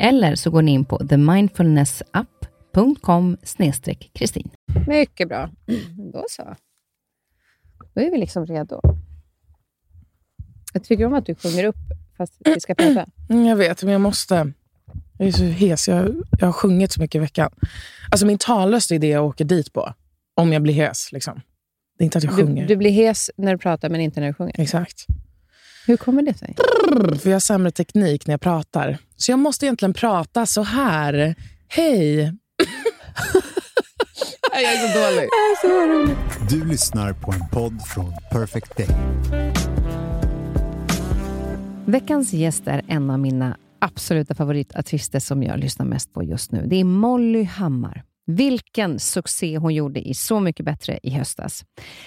Eller så går ni in på themindfulnessapp.com kristin. Mycket bra. Då så. Då är vi liksom redo. Jag tycker om att du sjunger upp fast vi ska prata. Mm, jag vet, men jag måste. Jag är så hes. Jag, jag har sjungit så mycket i veckan. Alltså min tallöst är det jag åker dit på. Om jag blir hes. Liksom. Det är inte att jag sjunger. Du, du blir hes när du pratar, men inte när du sjunger? Exakt. Hur kommer det sig? För jag har sämre teknik när jag pratar. Så jag måste egentligen prata så här. Hej! jag är så dålig. Jag är så roligt. Du lyssnar på en podd från Perfect Day. Veckans gäst är en av mina absoluta favoritartister som jag lyssnar mest på just nu. Det är Molly Hammar. Vilken succé hon gjorde i Så mycket bättre i höstas.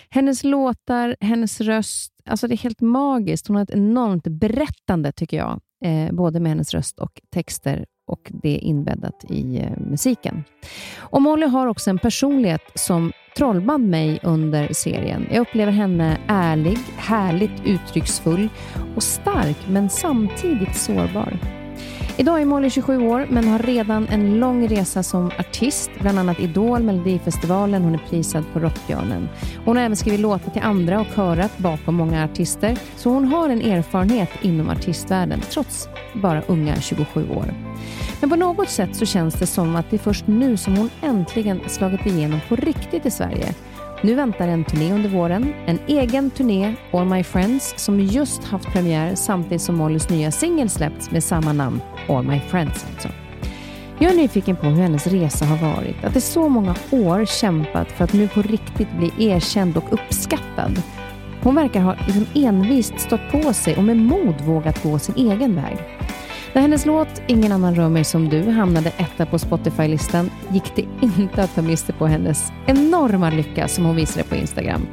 Hennes låtar, hennes röst, alltså det är helt magiskt. Hon har ett enormt berättande, tycker jag, eh, både med hennes röst och texter och det är inbäddat i eh, musiken. Och Molly har också en personlighet som trollband mig under serien. Jag upplever henne ärlig, härligt uttrycksfull och stark, men samtidigt sårbar. Idag är Molly 27 år, men har redan en lång resa som artist, bland annat Idol, Melodifestivalen, hon är prisad på Rockbjörnen. Hon har även skrivit låtar till andra och körat bakom många artister, så hon har en erfarenhet inom artistvärlden, trots bara unga 27 år. Men på något sätt så känns det som att det är först nu som hon äntligen slagit igenom på riktigt i Sverige nu väntar en turné under våren, en egen turné, All My Friends, som just haft premiär samtidigt som Mollys nya singel släppts med samma namn, All My Friends alltså. Jag är nyfiken på hur hennes resa har varit. Att det så många år kämpat för att nu på riktigt bli erkänd och uppskattad. Hon verkar ha liksom envist stått på sig och med mod vågat gå sin egen väg. När hennes låt Ingen annan rör mig som du hamnade etta på Spotify-listan gick det inte att ta miste på hennes enorma lycka som hon visade på Instagram.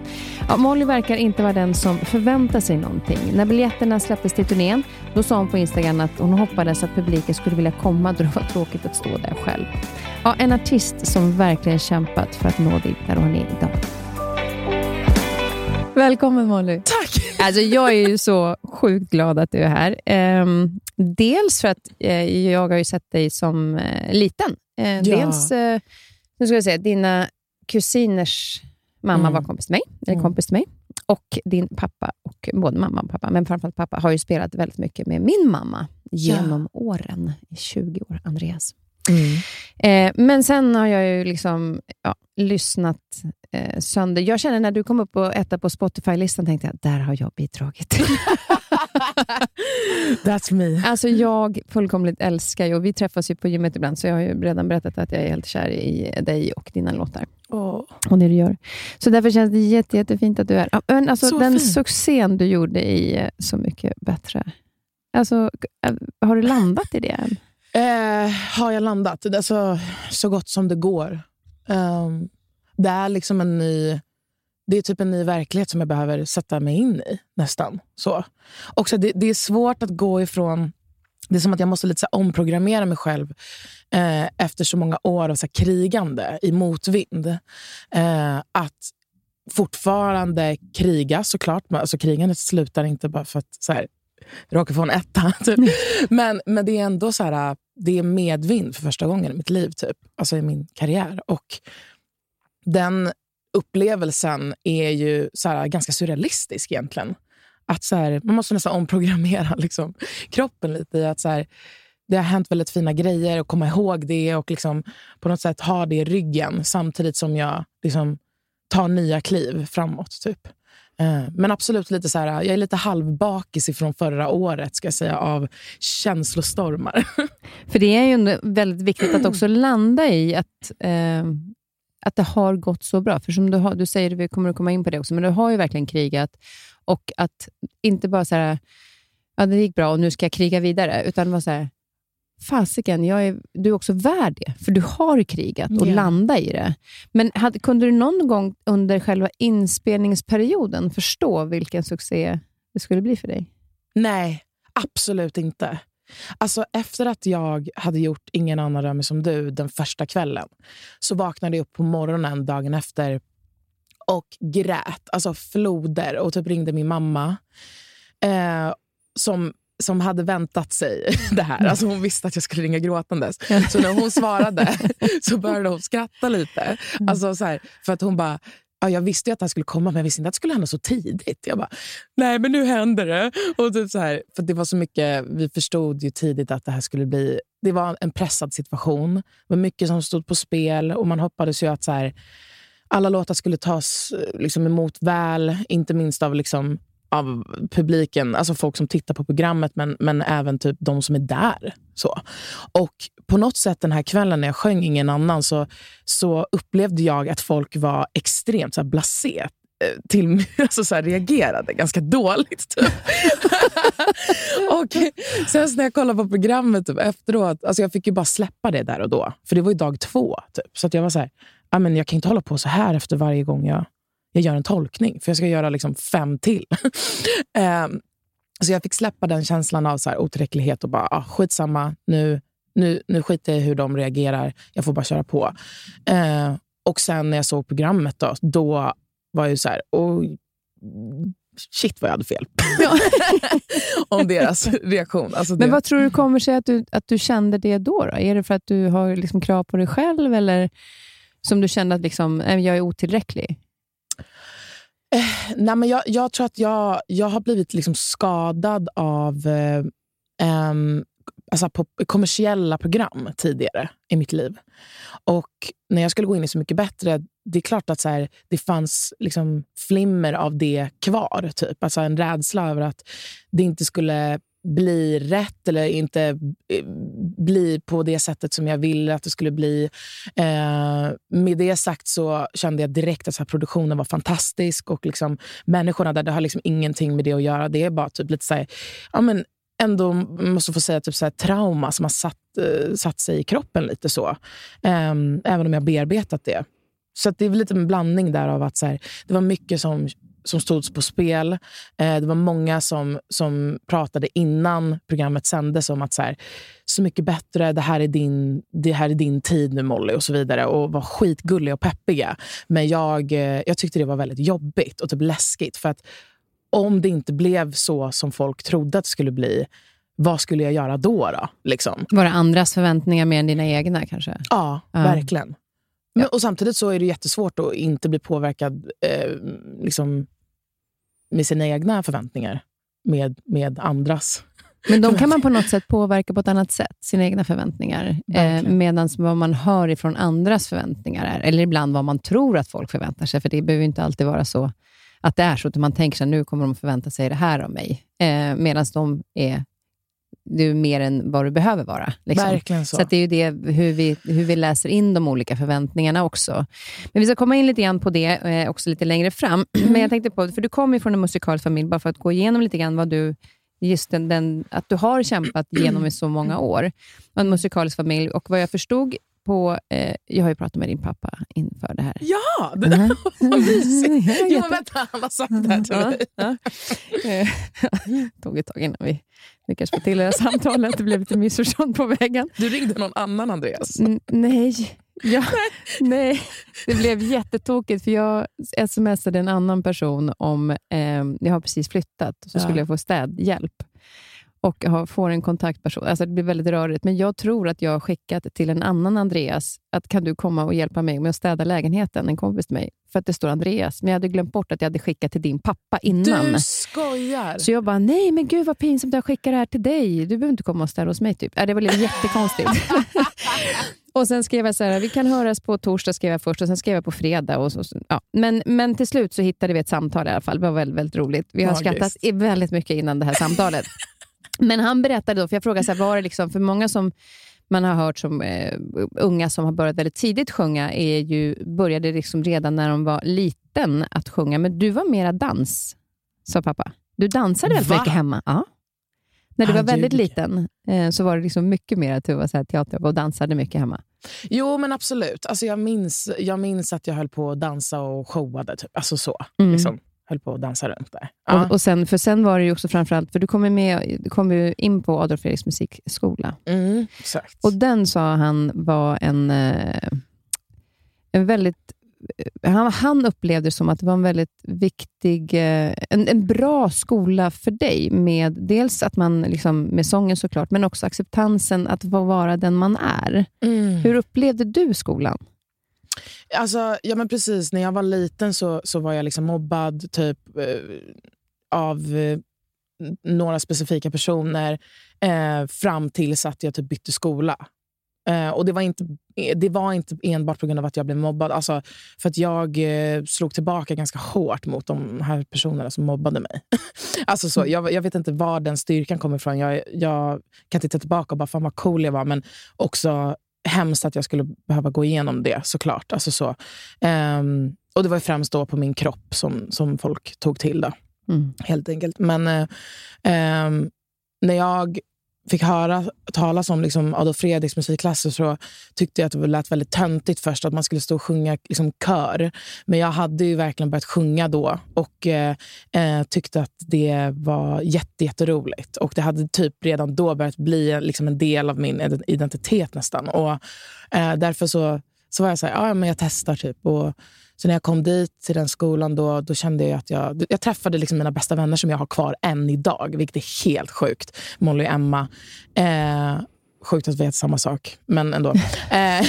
Ja, Molly verkar inte vara den som förväntar sig någonting. När biljetterna släpptes till turnén då sa hon på Instagram att hon hoppades att publiken skulle vilja komma då det var tråkigt att stå där själv. Ja, en artist som verkligen kämpat för att nå dit där hon är idag. Välkommen Molly. Tack! Alltså, jag är ju så sjukt glad att du är här. Um, dels för att uh, jag har ju sett dig som uh, liten. Uh, ja. Dels, nu ska jag säga, dina kusiners mamma mm. var kompis till mig, eller mm. kompis till mig. Och din pappa, och både mamma och pappa, men framförallt pappa, har ju spelat väldigt mycket med min mamma genom ja. åren. I 20 år, Andreas. Mm. Eh, men sen har jag ju liksom ja, lyssnat eh, sönder. Jag känner när du kom upp och etta på Spotify-listan, tänkte jag, där har jag bidragit. That's me. Alltså jag fullkomligt älskar ju, och vi träffas ju på gymmet ibland, så jag har ju redan berättat att jag är helt kär i dig och dina låtar. Oh. Och det du gör. Så därför känns det jätte, jättefint att du är här. Men alltså, den fin. succén du gjorde i eh, Så mycket bättre, alltså, eh, har du landat i det än? Eh, har jag landat? Alltså, så gott som det går. Um, det är liksom en ny... Det är typ en ny verklighet som jag behöver sätta mig in i. nästan. Så. Också det, det är svårt att gå ifrån... Det är som att jag måste lite så omprogrammera mig själv eh, efter så många år av så krigande i motvind. Eh, att fortfarande kriga såklart. Alltså, krigandet slutar inte bara för att så här, råkar få en etta. Typ. Men, men det är ändå så här, det är medvind för första gången i mitt liv, typ. alltså i min karriär. Och den upplevelsen är ju så här, ganska surrealistisk egentligen. Att så här, man måste nästan omprogrammera liksom, kroppen lite i att så här, det har hänt väldigt fina grejer och komma ihåg det och liksom, på något sätt ha det i ryggen samtidigt som jag liksom, tar nya kliv framåt. Typ. Eh, men absolut, lite så här, jag är lite halvbakis från förra året ska jag säga, av känslostormar. För det är ju väldigt viktigt att också landa i att, eh, att det har gått så bra. För som du, har, du säger, vi kommer att komma in på det också, men du har ju verkligen krigat. Och att inte bara så här, ja det gick bra och nu ska jag kriga vidare, utan vara så här, fasiken, jag är, du är också värd det, för du har krigat och Ja. landa i det. Men hade, kunde du någon gång under själva inspelningsperioden förstå vilken succé det skulle bli för dig? Nej, absolut inte. Alltså efter att jag hade gjort Ingen annan rör mig som du den första kvällen så vaknade jag upp på morgonen dagen efter och grät. Alltså floder och typ ringde min mamma eh, som, som hade väntat sig det här. Alltså hon visste att jag skulle ringa gråtandes. Så när hon svarade så började hon skratta lite. Alltså så här, för att hon bara Ja, jag visste ju att han skulle komma, men jag visste inte att det skulle hända så tidigt. Jag bara, nej men nu händer det. Och typ så här, för det var så mycket, vi förstod ju tidigt att det här skulle bli... Det var en pressad situation. Det var mycket som stod på spel och man hoppades ju att så här, alla låtar skulle tas liksom, emot väl. Inte minst av, liksom, av publiken, alltså folk som tittar på programmet, men, men även typ de som är där. Så. Och på något sätt den här kvällen när jag sjöng Ingen annan så, så upplevde jag att folk var extremt så här, blasé eh, till, alltså så här, reagerade ganska dåligt. Typ. och sen när jag kollade på programmet typ, efteråt, alltså jag fick ju bara släppa det där och då. För det var ju dag två. Typ. Så att jag var så här, men jag kan inte hålla på så här efter varje gång jag, jag gör en tolkning. För jag ska göra liksom fem till. um, så jag fick släppa den känslan av så här, otillräcklighet och bara, ah, skitsamma, nu, nu, nu skiter jag i hur de reagerar. Jag får bara köra på. Eh, och sen när jag såg programmet, då, då var jag ju så här, oh, shit vad jag hade fel. Om deras reaktion. Alltså Men det- vad tror du kommer sig att du, att du kände det då, då? Är det för att du har liksom krav på dig själv eller som du kände att liksom, "Nej, jag är otillräcklig? Nej, men jag, jag tror att jag, jag har blivit liksom skadad av eh, alltså på kommersiella program tidigare i mitt liv. Och när jag skulle gå in i Så mycket bättre, det är klart att så här, det fanns liksom flimmer av det kvar. Typ. Alltså en rädsla över att det inte skulle bli rätt eller inte eh, bli på det sättet som jag ville att det skulle bli. Eh, med det sagt så kände jag direkt att så här, produktionen var fantastisk och liksom, människorna där, det har liksom ingenting med det att göra. Det är bara typ lite så här, ja, men ändå måste få säga typ så här, trauma som har satt, eh, satt sig i kroppen lite så. Ehm, även om jag bearbetat det. Så att det är väl lite en blandning där av att så här, det var mycket som, som stod på spel. Eh, det var många som, som pratade innan programmet sändes om att så, här, så mycket bättre, det här, är din, det här är din tid nu Molly och så vidare. Och var skitgulliga och peppiga. Men jag, eh, jag tyckte det var väldigt jobbigt och typ läskigt. För att om det inte blev så som folk trodde att det skulle bli, vad skulle jag göra då? då liksom? Var det andras förväntningar mer än dina egna kanske? Ja, Ja. verkligen. Men, och samtidigt så är det jättesvårt att inte bli påverkad eh, liksom, med sina egna förväntningar med, med andras. Men de kan man på något sätt påverka på ett annat sätt, sina egna förväntningar. Eh. Medan vad man hör ifrån andras förväntningar är, eller ibland vad man tror att folk förväntar sig, för det behöver inte alltid vara så att det är så, utan man tänker sig nu kommer de förvänta sig det här av mig. Eh, Medan de är du är mer än vad du behöver vara. Liksom. Verkligen så. Så det är ju det, hur, vi, hur vi läser in de olika förväntningarna också. Men vi ska komma in lite grann på det eh, också lite längre fram. Men jag tänkte på, för du kommer ju från en musikalisk familj, bara för att gå igenom lite grann vad du, just den, den, att du har kämpat genom i så många år. En musikalisk familj och vad jag förstod på, eh, jag har ju pratat med din pappa inför det här. Ja, det där var mysigt. Ja, Jo, men vänta, han har sagt det här till mig. ja. Eh, tog ett tag innan vi lyckades få till det här samtalet. Det blev lite missförstånd på vägen. Du ringde någon annan Andreas. N- nej. Ja, nej, det blev jättetokigt för jag smsade en annan person om, eh, jag har precis flyttat, så Ja. skulle jag få städhjälp. Och har- får en kontaktperson. Alltså det blir väldigt rörigt, men jag tror att jag har skickat till en annan Andreas, att kan du komma och hjälpa mig med att städa lägenheten, en kompis till mig. för att det står Andreas, men jag hade glömt bort att jag hade skickat till din pappa innan. Du skojar! Så jag bara, nej men gud vad pinsamt, jag skickar det här till dig. Du behöver inte komma och ställa hos mig. Typ. Äh, det var jättekonstigt. och Sen skrev jag så här, vi kan höras på torsdag, skrev jag först, och sen skrev jag på fredag. Och så, ja. men, men till slut så hittade vi ett samtal i alla fall. Det var väldigt, väldigt roligt. Vi har Magiskt. skrattat väldigt mycket innan det här samtalet. Men han berättade då, för jag frågade så här, var det liksom, för många som man har hört som eh, unga som har börjat väldigt tidigt sjunga, är ju, började liksom redan när de var liten att sjunga. Men du var mera dans, sa pappa. Du dansade väldigt Va? mycket hemma. Ja. När du var väldigt liten eh, så var det liksom mycket mer att du var så här teater och dansade mycket hemma. Jo, men absolut. Alltså, jag, minns, jag minns att jag höll på att dansa och showade. Typ. Alltså så. Mm. Liksom, höll på att dansa runt där. Ja. Och, och sen, för sen var det ju också framförallt, för du kom ju, med, du kom ju in på Adolf Fredriks musikskola. mm, exakt. Och den sa han var en, eh, en väldigt... eh, Han, han upplevde det som att det var en väldigt viktig, eh, en, en bra skola för dig. Med dels att man, liksom, med sången såklart, men också acceptansen att vara den man är. mm. Hur upplevde du skolan? Alltså, ja, men precis. När jag var liten så, så var jag liksom mobbad typ eh, av eh, några specifika personer eh, fram tills att jag typ bytte skola. Eh, och det var, inte, det var inte enbart på grund av att jag blev mobbad. Alltså, för att jag eh, slog tillbaka ganska hårt mot de här personerna som mobbade mig. alltså så, jag, jag vet inte var den styrkan kommer ifrån. Jag, jag kan titta tillbaka och bara, fan vad cool jag var. Men också hemskt att jag skulle behöva gå igenom det såklart. Alltså så. Ehm, och det var främst då på min kropp som, som folk tog till. Då, Mm. helt enkelt. Men ehm, när jag fick höra talas om liksom Adolf Fredriks musikklasser så tyckte jag att det lät väldigt töntigt först att man skulle stå och sjunga liksom kör. Men jag hade ju verkligen börjat sjunga då och eh, eh tyckte att det var jätte, jätteroligt. Och det hade typ redan då börjat bli liksom en del av min identitet nästan. Och eh, därför så, så var jag så här, ja, men jag testar typ. Och, så när jag kom dit till den skolan då, då kände jag att jag, jag träffade liksom mina bästa vänner som jag har kvar än idag, vilket är helt sjukt. Molly och Emma. Eh, sjukt att vi heter samma sak, men ändå. eh,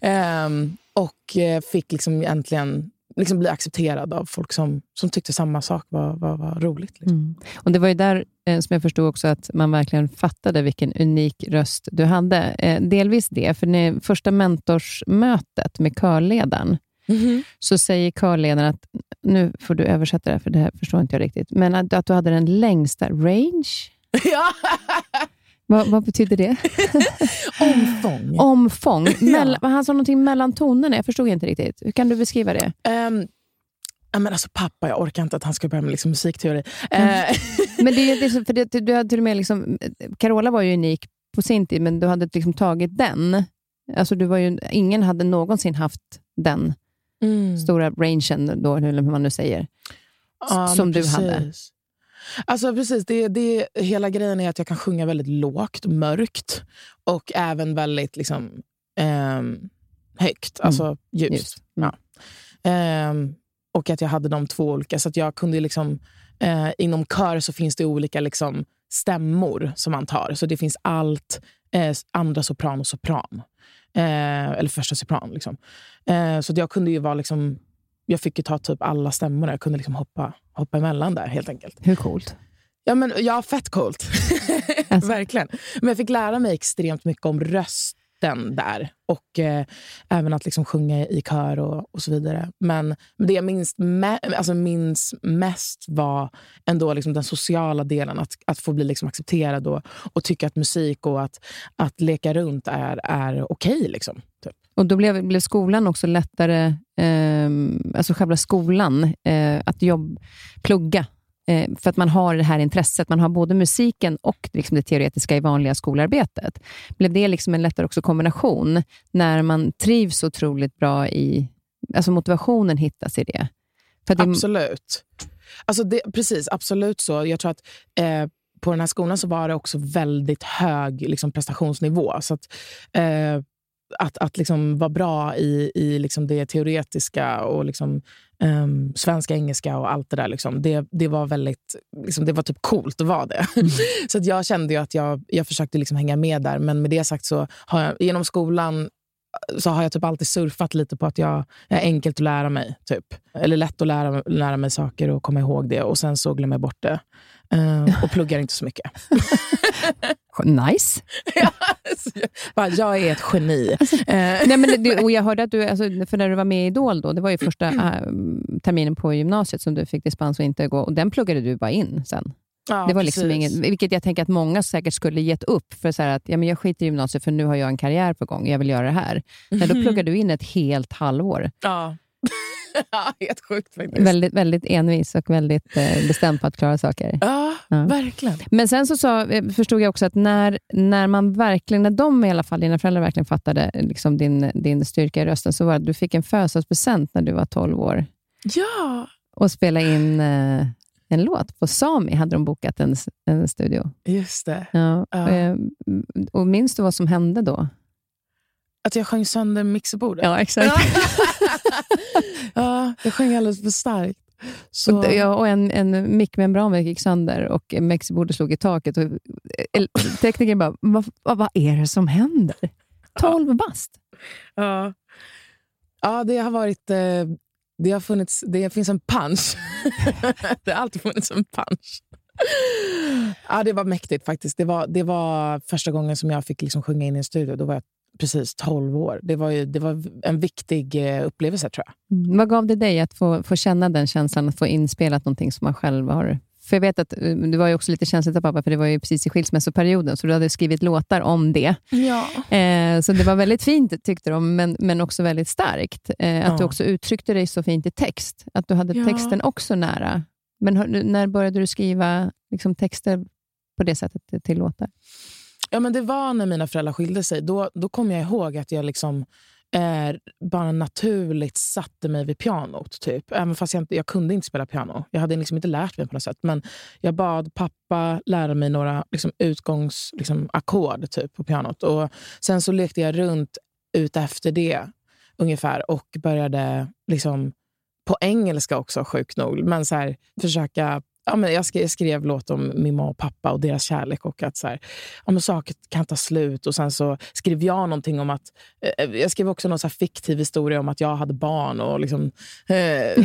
ehm, och eh, fick liksom äntligen liksom bli accepterad av folk som, som tyckte samma sak var, var, var roligt. Liksom. Mm. Och Det var ju där eh, som jag förstod också att man verkligen fattade vilken unik röst du hade. Eh, delvis det, för när första mentorsmötet med körledaren, så säger körledaren att, nu får du översätta det här, för det här förstår inte jag riktigt, men att, att du hade den längsta range. ja. Vad, vad betyder det? Omfång. Omfång. Mell, Han sa någonting mellan tonerna. Jag förstod inte riktigt. Hur kan du beskriva det? Ehm, ja, men alltså, pappa, jag orkar inte att han ska börja med liksom, musikteori. Mm. Eh, Men det, är ju- det, är så- för det, du hade till och med liksom, Carola var ju unik på sin tid, men du hade liksom tagit den. Alltså du var ju, ingen hade någonsin haft den mm. stora rangen, då, hur man nu säger. Ja, som du hade. Alltså precis, det, det, hela grejen är att jag kan sjunga väldigt lågt mörkt. Och även väldigt liksom, ehm, högt, alltså ljust. Mm. Just. Mm. Ja. Ehm, och att jag hade de två olika. Så att jag kunde liksom, eh, inom kör så finns det olika liksom, stämmor som man tar. Så det finns allt, eh, andra sopran och sopran. Eh, eller första sopran. Liksom. Eh, så jag kunde ju vara liksom, jag fick ju ta typ alla stämmor. Jag kunde liksom hoppa, hoppa emellan där helt enkelt. Hur coolt? Ja, men, ja fett coolt. Alltså. Verkligen. Men jag fick lära mig extremt mycket om den där. Och eh, även att liksom sjunga i kör och, och så vidare. Men, men det jag minns, me- alltså minns mest var ändå liksom den sociala delen. Att, att få bli liksom accepterad och, och tycka att musik och att, att leka runt är, är okej. Okay, liksom, typ. Och då blev, blev skolan också lättare, eh, alltså själva skolan, eh, att jobb, plugga. Eh, för att man har det här intresset. Man har både musiken och liksom det teoretiska i vanliga skolarbetet. Blev det liksom en lättare också kombination när man trivs otroligt bra i... Alltså motivationen hittas i det. För det Absolut. Alltså det, precis, absolut så. Jag tror att eh, på den här skolan så var det också väldigt hög liksom, prestationsnivå. Så att, eh, att, att liksom vara bra i, i liksom det teoretiska och liksom, ehm, svenska, engelska och allt det där. Liksom, det, det var väldigt liksom, det var typ coolt att vara det. så att jag kände att jag, jag försökte liksom hänga med där. Men med det sagt så har jag genom skolan så har jag typ alltid surfat lite på att jag, jag är enkelt att lära mig. Typ. Eller lätt att lära, lära mig saker och komma ihåg det. Och sen så glömmer jag bort det. Eh, och pluggar inte så mycket. Nice. ja, så jag, bara, jag är ett geni. Eh, Nej, men du, och jag hörde att du, alltså, för när du var med i Idol, då, det var ju första äh, terminen på gymnasiet som du fick dispens att inte gå, och den pluggade du bara in sen. ja, det var liksom precis. inget, vilket jag tänker att många säkert skulle gett upp, för så att ja, men jag skiter i gymnasiet för nu har jag en karriär på gång, jag vill göra det här. Men då pluggade du in ett helt halvår. Ja. ja, helt sjukt faktiskt. Väldigt, väldigt envis och väldigt eh, bestämd på att klara saker. Ja, Ja. verkligen. Men sen så sa, eh, förstod jag också att när, när man verkligen, när de i alla fall, dina föräldrar verkligen fattade liksom din, din styrka i rösten, så var det att du fick en födelsedagspresent när du var 12 år Ja, och spela in eh, en låt. På Sami hade de bokat en, en studio. just det. Ja, Ja. eh, och minns du vad som hände då? Att jag sjöng sönder mixerbordet. Ja, exakt. ja, jag sjöng alldeles för starkt. Så, Och, ja, och en, en mickmembran gick sönder och mixerbordet slog i taket. Och, eh, teknikern bara, vad, vad, vad är det som händer? 12 bast. ja. ja, det har varit... Eh, det, har funnits, det finns en punch. det har alltid funnits en punch. ja, det var mäktigt faktiskt. Det var, det var första gången som jag fick liksom sjunga in i en studio. Då var jag precis 12 år. Det var, ju, det var en viktig eh, upplevelse tror jag. Mm. Vad gav det dig att få, få känna den känslan, att få inspelat någonting som man själv har... För jag vet att eh, du var ju också lite känsligt av pappa, för det var ju precis i skilsmässoperioden, så du hade skrivit låtar om det. Ja. Eh, så det var väldigt fint, tyckte de, men, men också väldigt starkt. Eh, att du Ja. också uttryckte dig så fint i text. Att du hade Ja. texten också nära. Men har, när började du skriva liksom, texter på det sättet till- till låtar? Ja, men det var när mina föräldrar skilde sig. Då, då kom jag ihåg att jag liksom eh, bara naturligt satte mig vid pianot. Typ. Även fast jag, inte, jag kunde inte spela piano. Jag hade liksom inte lärt mig på något sätt. Men jag bad pappa lära mig några liksom, utgångsackord liksom, ackord, typ, på pianot. Och sen så lekte jag runt ut efter det ungefär och började liksom, på engelska också, sjukt nog. Men så här, försöka Ja, men jag, skrev, skrev låt om min mamma och pappa och deras kärlek. och att så här, ja, men Saker kan ta slut. Och Sen så skrev jag någonting om att... Eh, jag skrev också någon så fiktiv historia om att jag hade barn. och liksom, eh,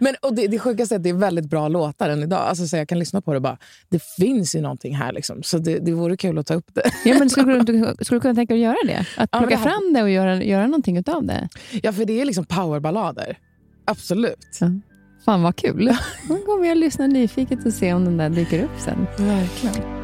men, och det, det sjukaste är att det är väldigt bra låtar än idag. Alltså, så jag kan lyssna på det och bara, det finns ju någonting här. Liksom. Så det, det vore kul att ta upp det. Ja, men skulle, du, skulle du kunna tänka dig att göra det? Att Ja, plocka det här- fram det och göra, göra någonting utav det? Ja, för det är liksom powerballader. Absolut. Fan vad kul. Då kommer jag lyssna nyfiket och se om den där dyker upp sen. Verkligen.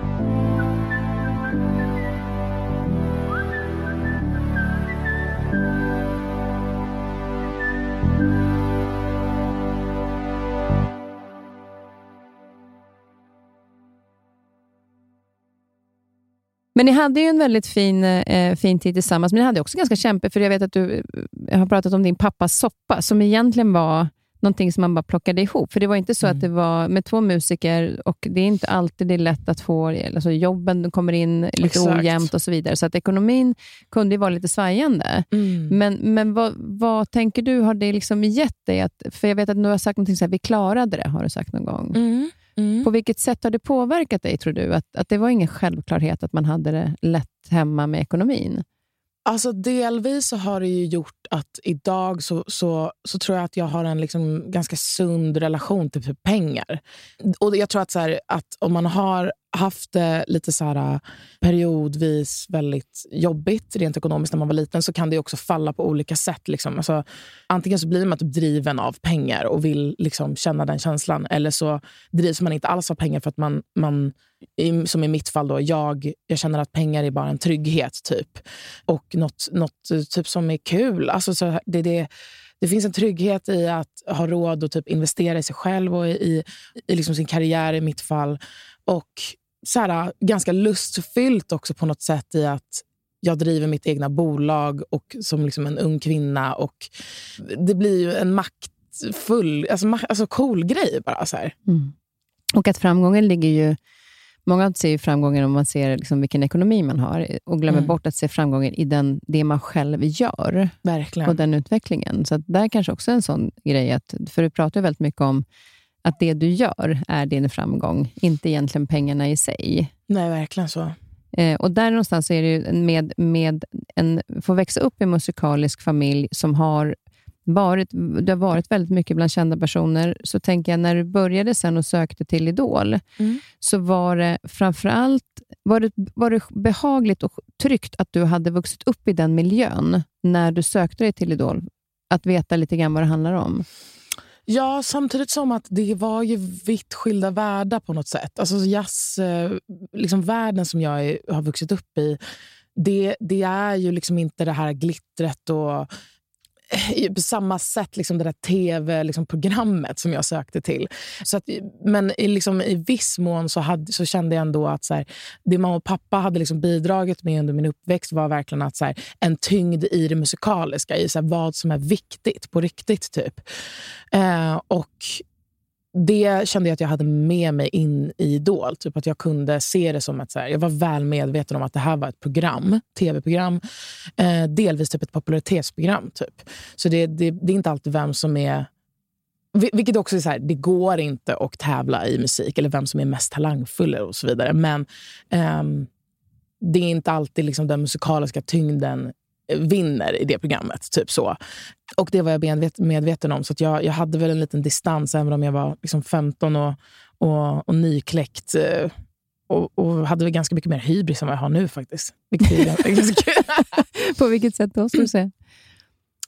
Men ni hade ju en väldigt fin, eh, fin tid tillsammans, men ni hade också ganska kämpigt, för jag vet att du eh, har pratat om din pappas soppa, som egentligen var någonting som man bara plockade ihop. För det var inte så att det var med två musiker, och det är inte alltid det är lätt att få, alltså jobben kommer in lite Exakt. ojämnt och så vidare, så att ekonomin kunde ju vara lite svajande. Mm. Men, men vad, vad tänker du, har det liksom gett dig? Att, för jag vet att du har sagt någonting så här, vi klarade det, har du sagt någon gång. Mm. Mm. På vilket sätt har det påverkat dig, tror du? Att, att det var ingen självklarhet att man hade det lätt hemma med ekonomin? Alltså delvis så har det ju gjort att idag så, så, så tror jag att jag har en liksom ganska sund relation till typ pengar. Och Jag tror att, så här, att om man har haft det lite så här, periodvis väldigt jobbigt rent ekonomiskt när man var liten så kan det också falla på olika sätt. Liksom. Alltså, antingen så blir man typ driven av pengar och vill liksom känna den känslan. Eller så drivs man inte alls av pengar för att man, man som i mitt fall, då, jag, jag känner att pengar är bara en trygghet. typ och något, något eh, typ som är kul. Alltså, så det, det, det finns en trygghet i att ha råd att typ investera i sig själv och i, i, i liksom sin karriär i mitt fall. Och så här, ganska lustfyllt också på något sätt i att jag driver mitt egna bolag och som liksom en ung kvinna. Och Det blir ju en maktfull, alltså, alltså cool grej bara. Så här. Och att framgången ligger ju... Många ser ju framgången om man ser liksom vilken ekonomi man har och glömmer Mm. bort att se framgången i den, det man själv gör Verkligen. och den utvecklingen. Så där kanske också är en sån grej, att, för du pratar ju väldigt mycket om att det du gör är din framgång, inte egentligen pengarna i sig. Nej, verkligen så. Eh, och där någonstans är det ju med, med en, få växa upp i en musikalisk familj som har varit, det har varit väldigt mycket bland kända personer, så tänker jag när du började sen och sökte till Idol, Mm. så var det framförallt var det, var det behagligt och tryggt att du hade vuxit upp i den miljön när du sökte dig till Idol? Att veta lite grann vad det handlar om? Ja, samtidigt som att det var ju vitt skilda världar på något sätt. Alltså jazz, eh, liksom världen som jag är, har vuxit upp i, det, det är ju liksom inte det här glittret och på samma sätt liksom det där tv-programmet liksom som jag sökte till. Så att, men i, liksom, i viss mån så, hade, så kände jag ändå att så här, det mamma och pappa hade liksom bidragit med under min uppväxt var verkligen att så här, en tyngd i det musikaliska, i så här, vad som är viktigt på riktigt. typ. Eh, och det kände jag att jag hade med mig in i Idol. Typ att jag kunde se det som att så här, jag var väl medveten om att det här var ett program, tv-program. Eh, delvis typ ett popularitetsprogram. Typ. Så det, det, det är inte alltid vem som är... Vilket också är så här, det går inte att tävla i musik eller vem som är mest talangfull och så vidare. Men eh, det är inte alltid liksom den musikaliska tyngden vinner i det programmet. Typ så. Och det var jag medvet- medveten om. Så att jag, jag hade väl en liten distans, även om jag var liksom 15 och, och, och nykläckt. eh, Och, och hade väl ganska mycket mer hybris än vad jag har nu faktiskt. Vilket är ganska- kul. På vilket sätt då, skulle du säga?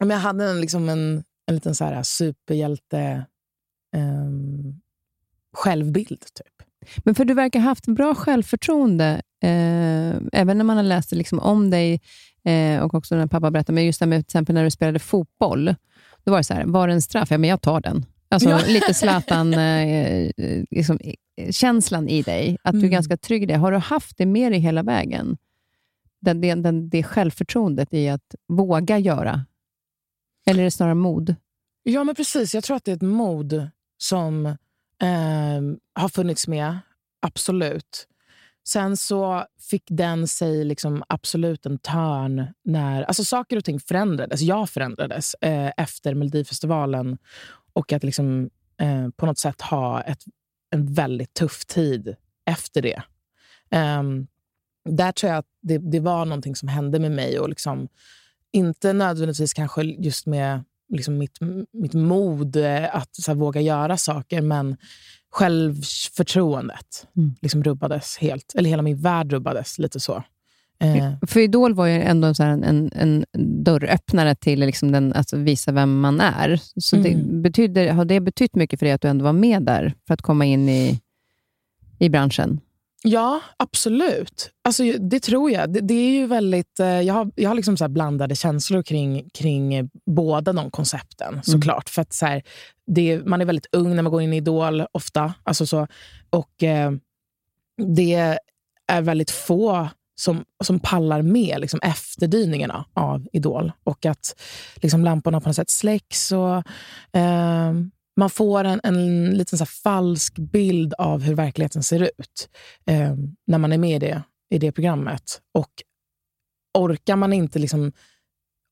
Men jag hade en, liksom en, en liten så här superhjälte ehm, självbild. Typ. Men för du verkar ha haft bra självförtroende, eh, även när man har läst liksom om dig eh, och också när pappa berättade, men just det med till exempel när du spelade fotboll. Då var det så här, var det en straff? Ja, men jag tar den. Alltså Ja. lite Zlatan, eh, liksom, eh, känslan i dig, att du är Mm. ganska trygg i det. Har du haft det med dig hela vägen? Den, den, den, det självförtroendet i att våga göra? Eller är det snarare mod? Ja, men precis. Jag tror att det är ett mod som ehm, har funnits med. Absolut. Sen så fick den sig liksom absolut en törn när alltså saker och ting förändrades. Jag förändrades eh, efter Melodifestivalen och att liksom, eh, på något sätt ha ett, en väldigt tuff tid efter det. Eh, där tror jag att det, det var någonting som hände med mig. och liksom, Inte nödvändigtvis kanske just med liksom mitt, mitt mod eh, att så här, våga göra saker, men självförtroendet Mm. liksom rubbades helt. Eller hela min värld rubbades lite så. Eh, För Idol var ju ändå en, en, en dörröppnare till liksom den, alltså visa vem man är. Så det Mm. betyder, har det betytt mycket för dig att du ändå var med där för att komma in i, i branschen? Ja, absolut. Alltså, det tror jag. Det, det är ju väldigt, eh, jag har, jag har liksom så blandade känslor kring, kring båda de koncepten. såklart. För att så här, det, Man är väldigt ung när man går in i Idol, ofta. Alltså så, och eh, Det är väldigt få som, som pallar med liksom, efterdyningarna av Idol. Och att liksom, lamporna på något sätt släcks. Och, eh, man får en, en liten så falsk bild av hur verkligheten ser ut eh, när man är med i det, i det programmet. Och orkar man inte liksom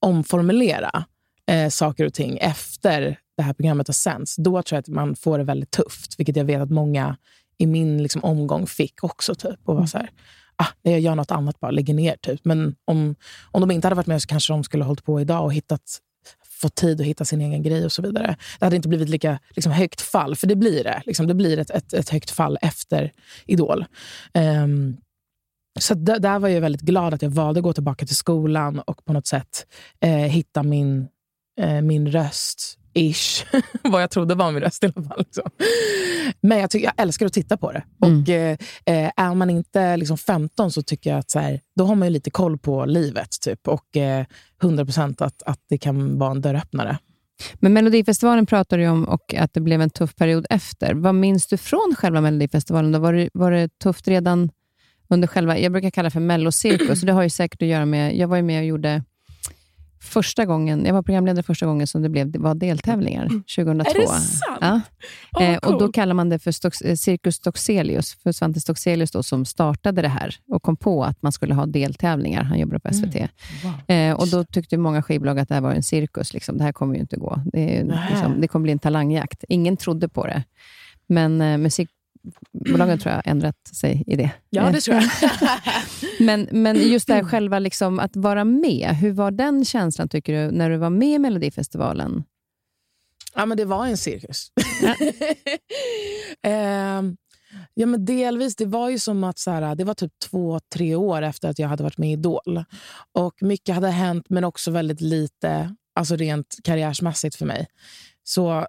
omformulera eh, saker och ting efter det här programmet har sänds, då tror jag att man får det väldigt tufft. Vilket jag vet att många i min liksom, omgång fick också. Typ, och var så här, ah, jag gör något annat bara, lägger ner. Typ. Men om, om de inte hade varit med så kanske de skulle ha hållit på idag och hittat fått tid att hitta sin egen grej och så vidare. Det hade inte blivit lika liksom, högt fall, för det blir det. Liksom, det blir ett, ett, ett högt fall efter Idol. Um, så där, där var jag väldigt glad att jag valde att gå tillbaka till skolan och på något sätt eh, hitta min, eh, min röst. Ish. Vad jag trodde var min röst i alla fall. Liksom. Men jag, tycker, jag älskar att titta på det. Mm. Och eh, eh, Är man inte liksom 15 så tycker jag att så här, då har man ju lite koll på livet. Typ, och eh, 100% att, att det kan vara en dörröppnare. Men Melodifestivalen pratar du om och att det blev en tuff period efter. Vad minns du från själva Melodifestivalen? Då var, det, var det tufft redan under själva, jag brukar kalla det för mellocirkus. Det har ju säkert att göra med, jag var ju med och gjorde första gången, jag var programledare första gången som det blev, var deltävlingar, 2002. Är det sant? Ja. Åh, Eh, och Då cool. kallar man det för Stox, eh, Cirkus Stockselius, för Svante Stockselius då, som startade det här och kom på att man skulle ha deltävlingar. Han jobbade på SVT. Wow. Eh, och Då tyckte många skivbolag att det här var en cirkus. Liksom. Det här kommer ju inte gå. Det, liksom, det kommer bli en talangjakt. Ingen trodde på det. Men eh, musikbolagen tror jag har ändrat sig i det. Ja, det tror jag. Men, men just det här själva liksom, att vara med, hur var den känslan tycker du, när du var med i Melodifestivalen? Ja, men det var en cirkus. eh, ja, men delvis. Det var ju som att så här, det var typ två, tre år efter att jag hade varit med i Idol. Och mycket hade hänt, men också väldigt lite alltså rent karriärsmässigt för mig. Så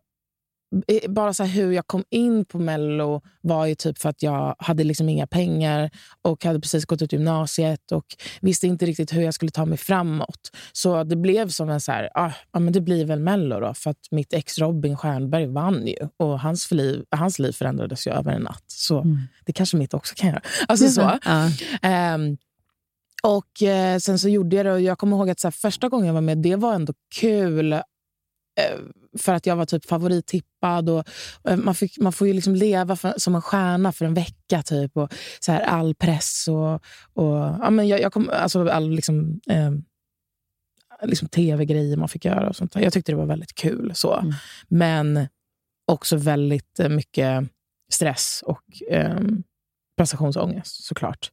bara så hur jag kom in på Mello var ju typ för att jag hade liksom inga pengar och hade precis gått ut gymnasiet och visste inte riktigt hur jag skulle ta mig framåt. Så det blev som en så här, ah, ja, men det blir väl Mello då. För att mitt ex Robin Stjernberg vann ju och hans liv, hans liv förändrades ju över en natt. Så mm. det kanske mitt också kan göra. Alltså så. Um, och eh, Sen så gjorde jag det och jag kommer ihåg att så här, första gången jag var med, det var ändå kul eh, för att jag var typ favorittippad. Och, och man, fick, man får ju liksom leva för, som en stjärna för en vecka. typ och så här, All press och, och ja, men jag, jag kom, alltså all liksom, eh, liksom tv-grejer man fick göra. och sånt där. Jag tyckte det var väldigt kul. så mm. Men också väldigt eh, mycket stress och eh, prestationsångest såklart.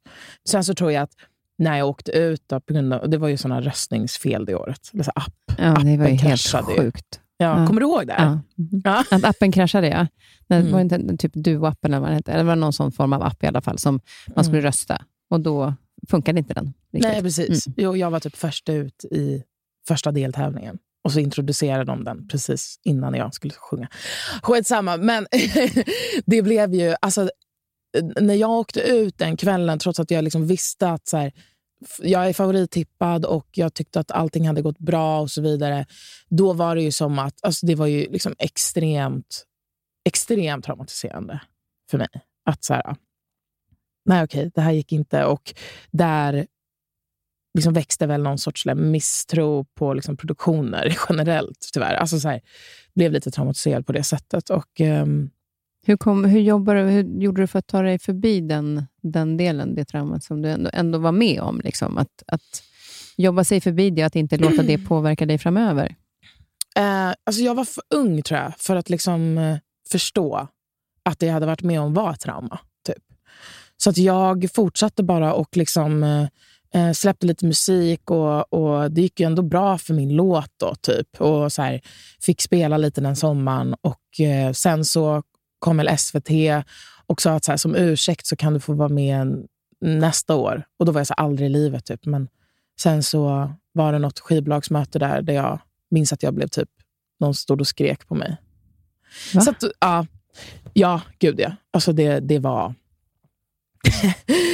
Sen så tror jag att när jag åkte ut, då, på grund av, det var ju såna röstningsfel det året. Alltså app, ja, det var ju helt sjukt. Ja, ja. Kommer du ihåg det? Ja. ja. Att appen kraschade, ja. Det mm. var inte typ du-appen eller vad hette. Det var någon sån form av app i alla fall som man skulle mm. rösta. Och då funkade inte den. Riktigt. Nej, precis. Mm. Jo, jag var typ först ut i första deltävlingen. Och så introducerade de den precis innan jag skulle sjunga. Skitsamma, men det blev ju... Alltså, när jag åkte ut den kvällen, trots att jag liksom visste att så här, jag är favorittippad och jag tyckte att allting hade gått bra och så vidare. Då var det ju som att alltså det var ju liksom extremt, extremt traumatiserande för mig. Att så här, nej okej, det här gick inte. Och där liksom växte väl någon sorts misstro på liksom produktioner generellt, tyvärr. Alltså så här, blev lite traumatiserad på det sättet. Och um, hur, kom, hur, jobbade, hur gjorde du för att ta dig förbi den, den delen, det traumat som du ändå, ändå var med om? Liksom? Att, att jobba sig förbi det, att inte låta det påverka dig framöver? Eh, alltså jag var för ung tror jag, för att liksom, eh, förstå att det jag hade varit med om var ett trauma. Typ. Så att jag fortsatte bara och liksom, eh, eh, släppte lite musik och, och det gick ju ändå bra för min låt. Då, typ. Och så här, Fick spela lite den sommaren. Och eh, Sen så kom väl SVT och sa att så här, som ursäkt så kan du få vara med nästa år. Och Då var jag så här, aldrig i livet. Typ. Men sen så var det något skivbolagsmöte där, där jag minns att jag blev typ... Någon stod och skrek på mig. Va? Så att, ja, ja, gud ja. Alltså det, det var...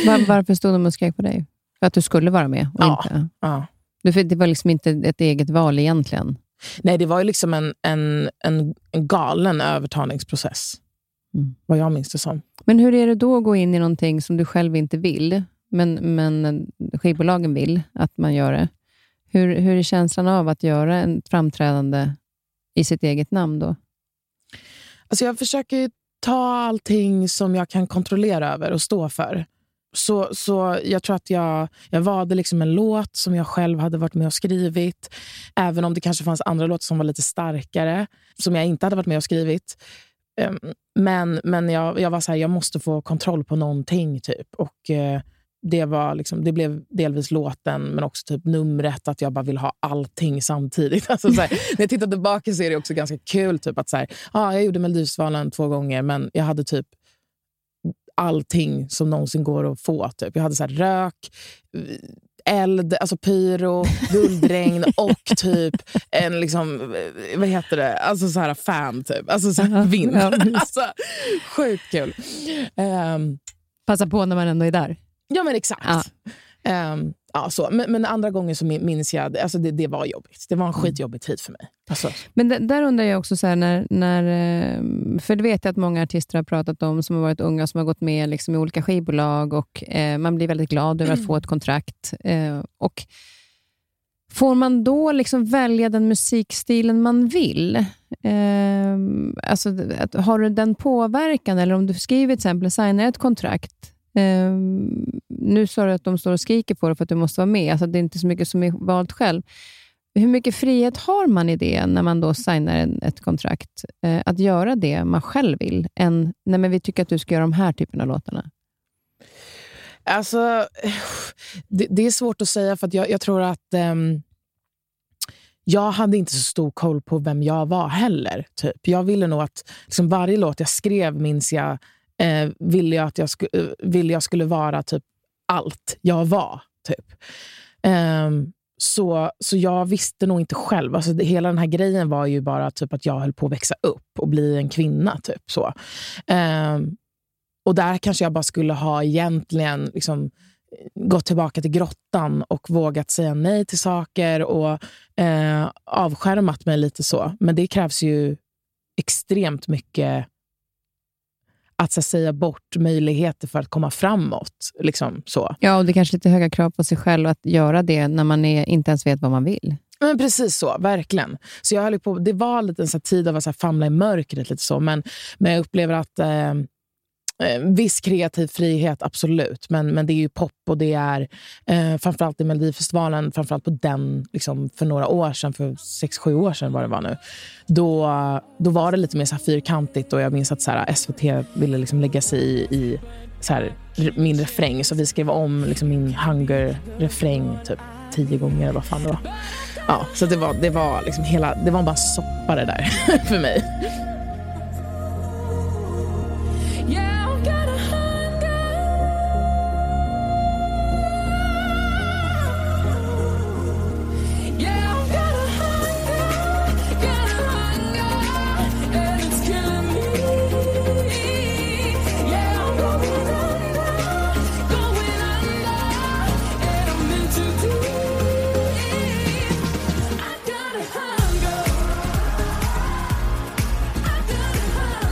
Var, varför stod de och skrek på dig? För att du skulle vara med? Och ja, inte. ja. Det var liksom inte ett eget val egentligen? Nej, det var ju liksom en, en, en, en galen övertalningsprocess. Mm. Vad jag minns det som. Men hur är det då att gå in i någonting som du själv inte vill, men, men skivbolagen vill att man gör det? Hur, hur är känslan av att göra ett framträdande i sitt eget namn då? Alltså jag försöker ta allting som jag kan kontrollera över och stå för. Så, så jag tror att jag, jag valde liksom en låt som jag själv hade varit med och skrivit. Även om det kanske fanns andra låtar som var lite starkare, som jag inte hade varit med och skrivit. Ehm, men men jag, jag var så här, jag måste få kontroll på någonting. typ. Och eh, det, var liksom, det blev delvis låten, men också typ numret. Att jag bara vill ha allting samtidigt. Alltså, så här, när jag tittar tillbaka så är det också ganska kul. Typ, att så här, ah, Jag gjorde Melodifestivalen två gånger, men jag hade typ allting som någonsin går att få. Typ. Jag hade så rök, eld, alltså pyro, guldregn och typ en liksom, vad heter det, alltså så här fan typ. Alltså så här vind. alltså, sjukt kul. Um, Passa på när man ändå är där. Ja men exakt. Um, Ja, så. Men, men andra gånger så minns jag alltså det, det var jobbigt. Det var en mm. skitjobbig tid för mig. Alltså. Men där undrar jag också, så här, när, när, eh, för det vet jag att många artister har pratat om, som har varit unga, som har gått med liksom, i olika skivbolag och eh, man blir väldigt glad över att få ett kontrakt. Eh, och Får man då liksom välja den musikstilen man vill? Eh, alltså, har du den påverkan? Eller om du skriver till exempel, signar ett kontrakt, Eh, nu sa du att de står och skriker på dig för att du måste vara med. Alltså det är inte så mycket som är valt själv. Hur mycket frihet har man i det när man då signar en, ett kontrakt? Eh, att göra det man själv vill, än nej men vi tycker att du ska göra de här typen av låtarna? Alltså, det, det är svårt att säga, för att jag, jag tror att ehm, jag hade inte så stor koll på vem jag var heller. Typ. Jag ville nog att liksom varje låt jag skrev, minns jag, eh, ville, jag att jag sku, eh, ville jag skulle vara typ allt jag var. Typ. Ehm, så, så jag visste nog inte själv. Alltså, det, hela den här grejen var ju bara typ att jag höll på att växa upp och bli en kvinna. Typ, så. Ehm, och där kanske jag bara skulle ha egentligen liksom, eh, gått tillbaka till grottan och vågat säga nej till saker och eh, avskärmat mig lite så. Men det krävs ju extremt mycket att så, säga bort möjligheter för att komma framåt. Liksom, så. Ja, och det är kanske lite höga krav på sig själv att göra det när man är, inte ens vet vad man vill. Men precis så, verkligen. Så jag höll på, det var lite en så tid av att så famla i mörkret, lite så, men, men jag upplever att Eh, Eh, viss kreativ frihet, absolut. Men, men det är ju pop och det är eh, framförallt i Melodifestivalen, framförallt på den liksom, för några år sedan, för sex, sju år sedan var det var nu. Då, då var det lite mer så här fyrkantigt och jag minns att så här, SVT ville liksom lägga sig i, i så här, min refräng. Så vi skrev om liksom, min hunger-refräng typ tio gånger eller vad fan det var. Ja, så det var, det var, liksom hela, det var bara soppa det där för mig.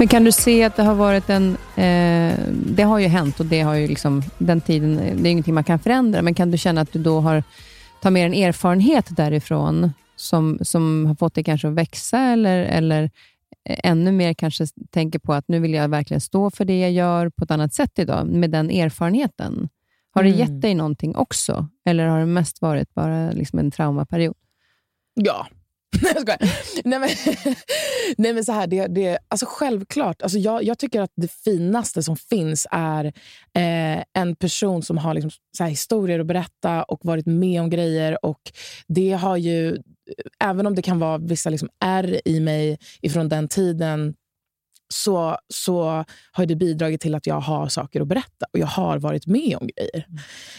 Men kan du se att det har varit en... Eh, det har ju hänt och det har ju liksom, den tiden, det är ingenting man kan förändra, men kan du känna att du då har tagit med en erfarenhet därifrån som, som har fått dig kanske att växa eller, eller ännu mer kanske tänker på att nu vill jag verkligen stå för det jag gör på ett annat sätt idag, med den erfarenheten? Har det mm. gett dig någonting också? Eller har det mest varit bara liksom en traumaperiod? Ja, Nej, jag skojar. nej, men, nej, men så här, det, det, alltså självklart. Alltså jag, jag tycker att det finaste som finns är eh, en person som har liksom, så historier att berätta och varit med om grejer. Och Det har ju, eh, även om det kan vara vissa liksom ärr i mig ifrån den tiden så, så har det bidragit till att jag har saker att berätta och jag har varit med om grejer.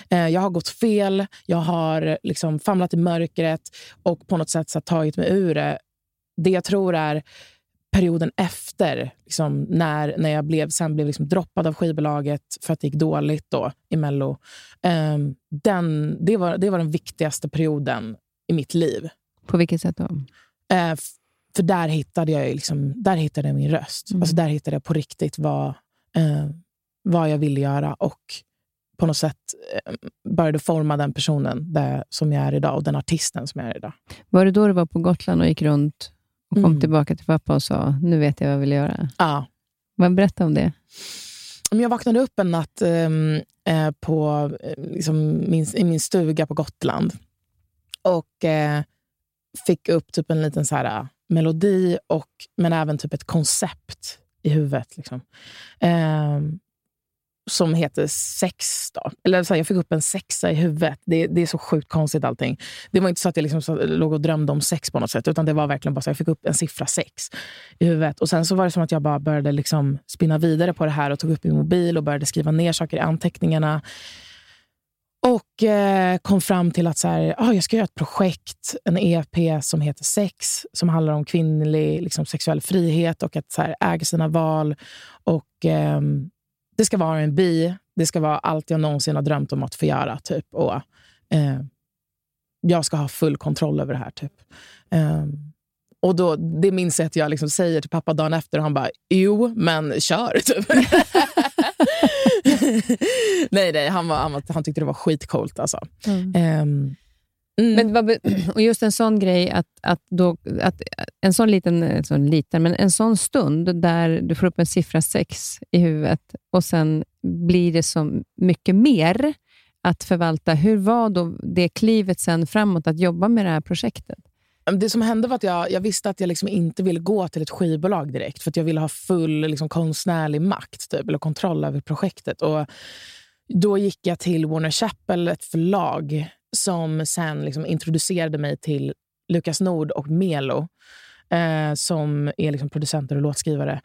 Mm. jag har gått fel, jag har liksom famlat i mörkret och på något sätt så tagit mig ur det. Det jag tror är perioden efter, liksom, när, när jag blev, sen blev liksom droppad av skivbolaget för att det gick dåligt då, i Mello. Um, den, det, var, det var den viktigaste perioden i mitt liv. På vilket sätt då? Uh, för där hittade jag liksom, där hittade jag min röst. Mm. Alltså där hittade jag på riktigt vad, eh, vad jag ville göra och på något sätt eh, började forma den personen där, som jag är idag och den artisten som jag är idag. Var det då du var på Gotland och gick runt och kom mm. tillbaka till pappa och sa, nu vet jag vad jag vill göra? Ja. Vad Berätta om det. Jag vaknade upp en natt ehm, eh, på, eh, liksom min, i min stuga på Gotland och eh, fick upp typ en liten så här, melodi, och, men även typ ett koncept i huvudet. Liksom. Eh, som heter Sex. Då. Eller så här, jag fick upp en sexa i huvudet. Det, det är så sjukt konstigt allting. Det var inte så att jag liksom så, låg och drömde om sex på något sätt. Utan det var verkligen bara så jag fick upp en siffra sex i huvudet. Och Sen så var det som att jag bara började liksom spinna vidare på det här och tog upp min mobil och började skriva ner saker i anteckningarna. Och eh, kom fram till att så här, oh, jag ska göra ett projekt, en EP som heter Sex, som handlar om kvinnlig liksom, sexuell frihet och att så här, äga sina val. Och eh, Det ska vara en bi, det ska vara allt jag någonsin har drömt om att få göra. Typ. Och, eh, jag ska ha full kontroll över det här. Typ. Um, och då, Det minns jag att jag liksom säger till pappa dagen efter och han bara, jo, men kör. Typ. nej, nej han, var, han, var, han tyckte det var skitcoolt. Alltså. Mm. Um, Mm. Men, och just en sån grej, att, att, då, att en sån liten, sån liten, men en sån stund där du får upp en siffra sex i huvudet och sen blir det så mycket mer att förvalta. Hur var då det klivet sen framåt, att jobba med det här projektet? Det som hände var att jag, jag visste att jag liksom inte ville gå till ett skivbolag direkt. För att jag ville ha full liksom, konstnärlig makt typ, eller kontroll över projektet. Och då gick jag till Warner Chappell, ett förlag som sen liksom introducerade mig till Lukas Nord och Melo, eh, som är liksom producenter och låtskrivare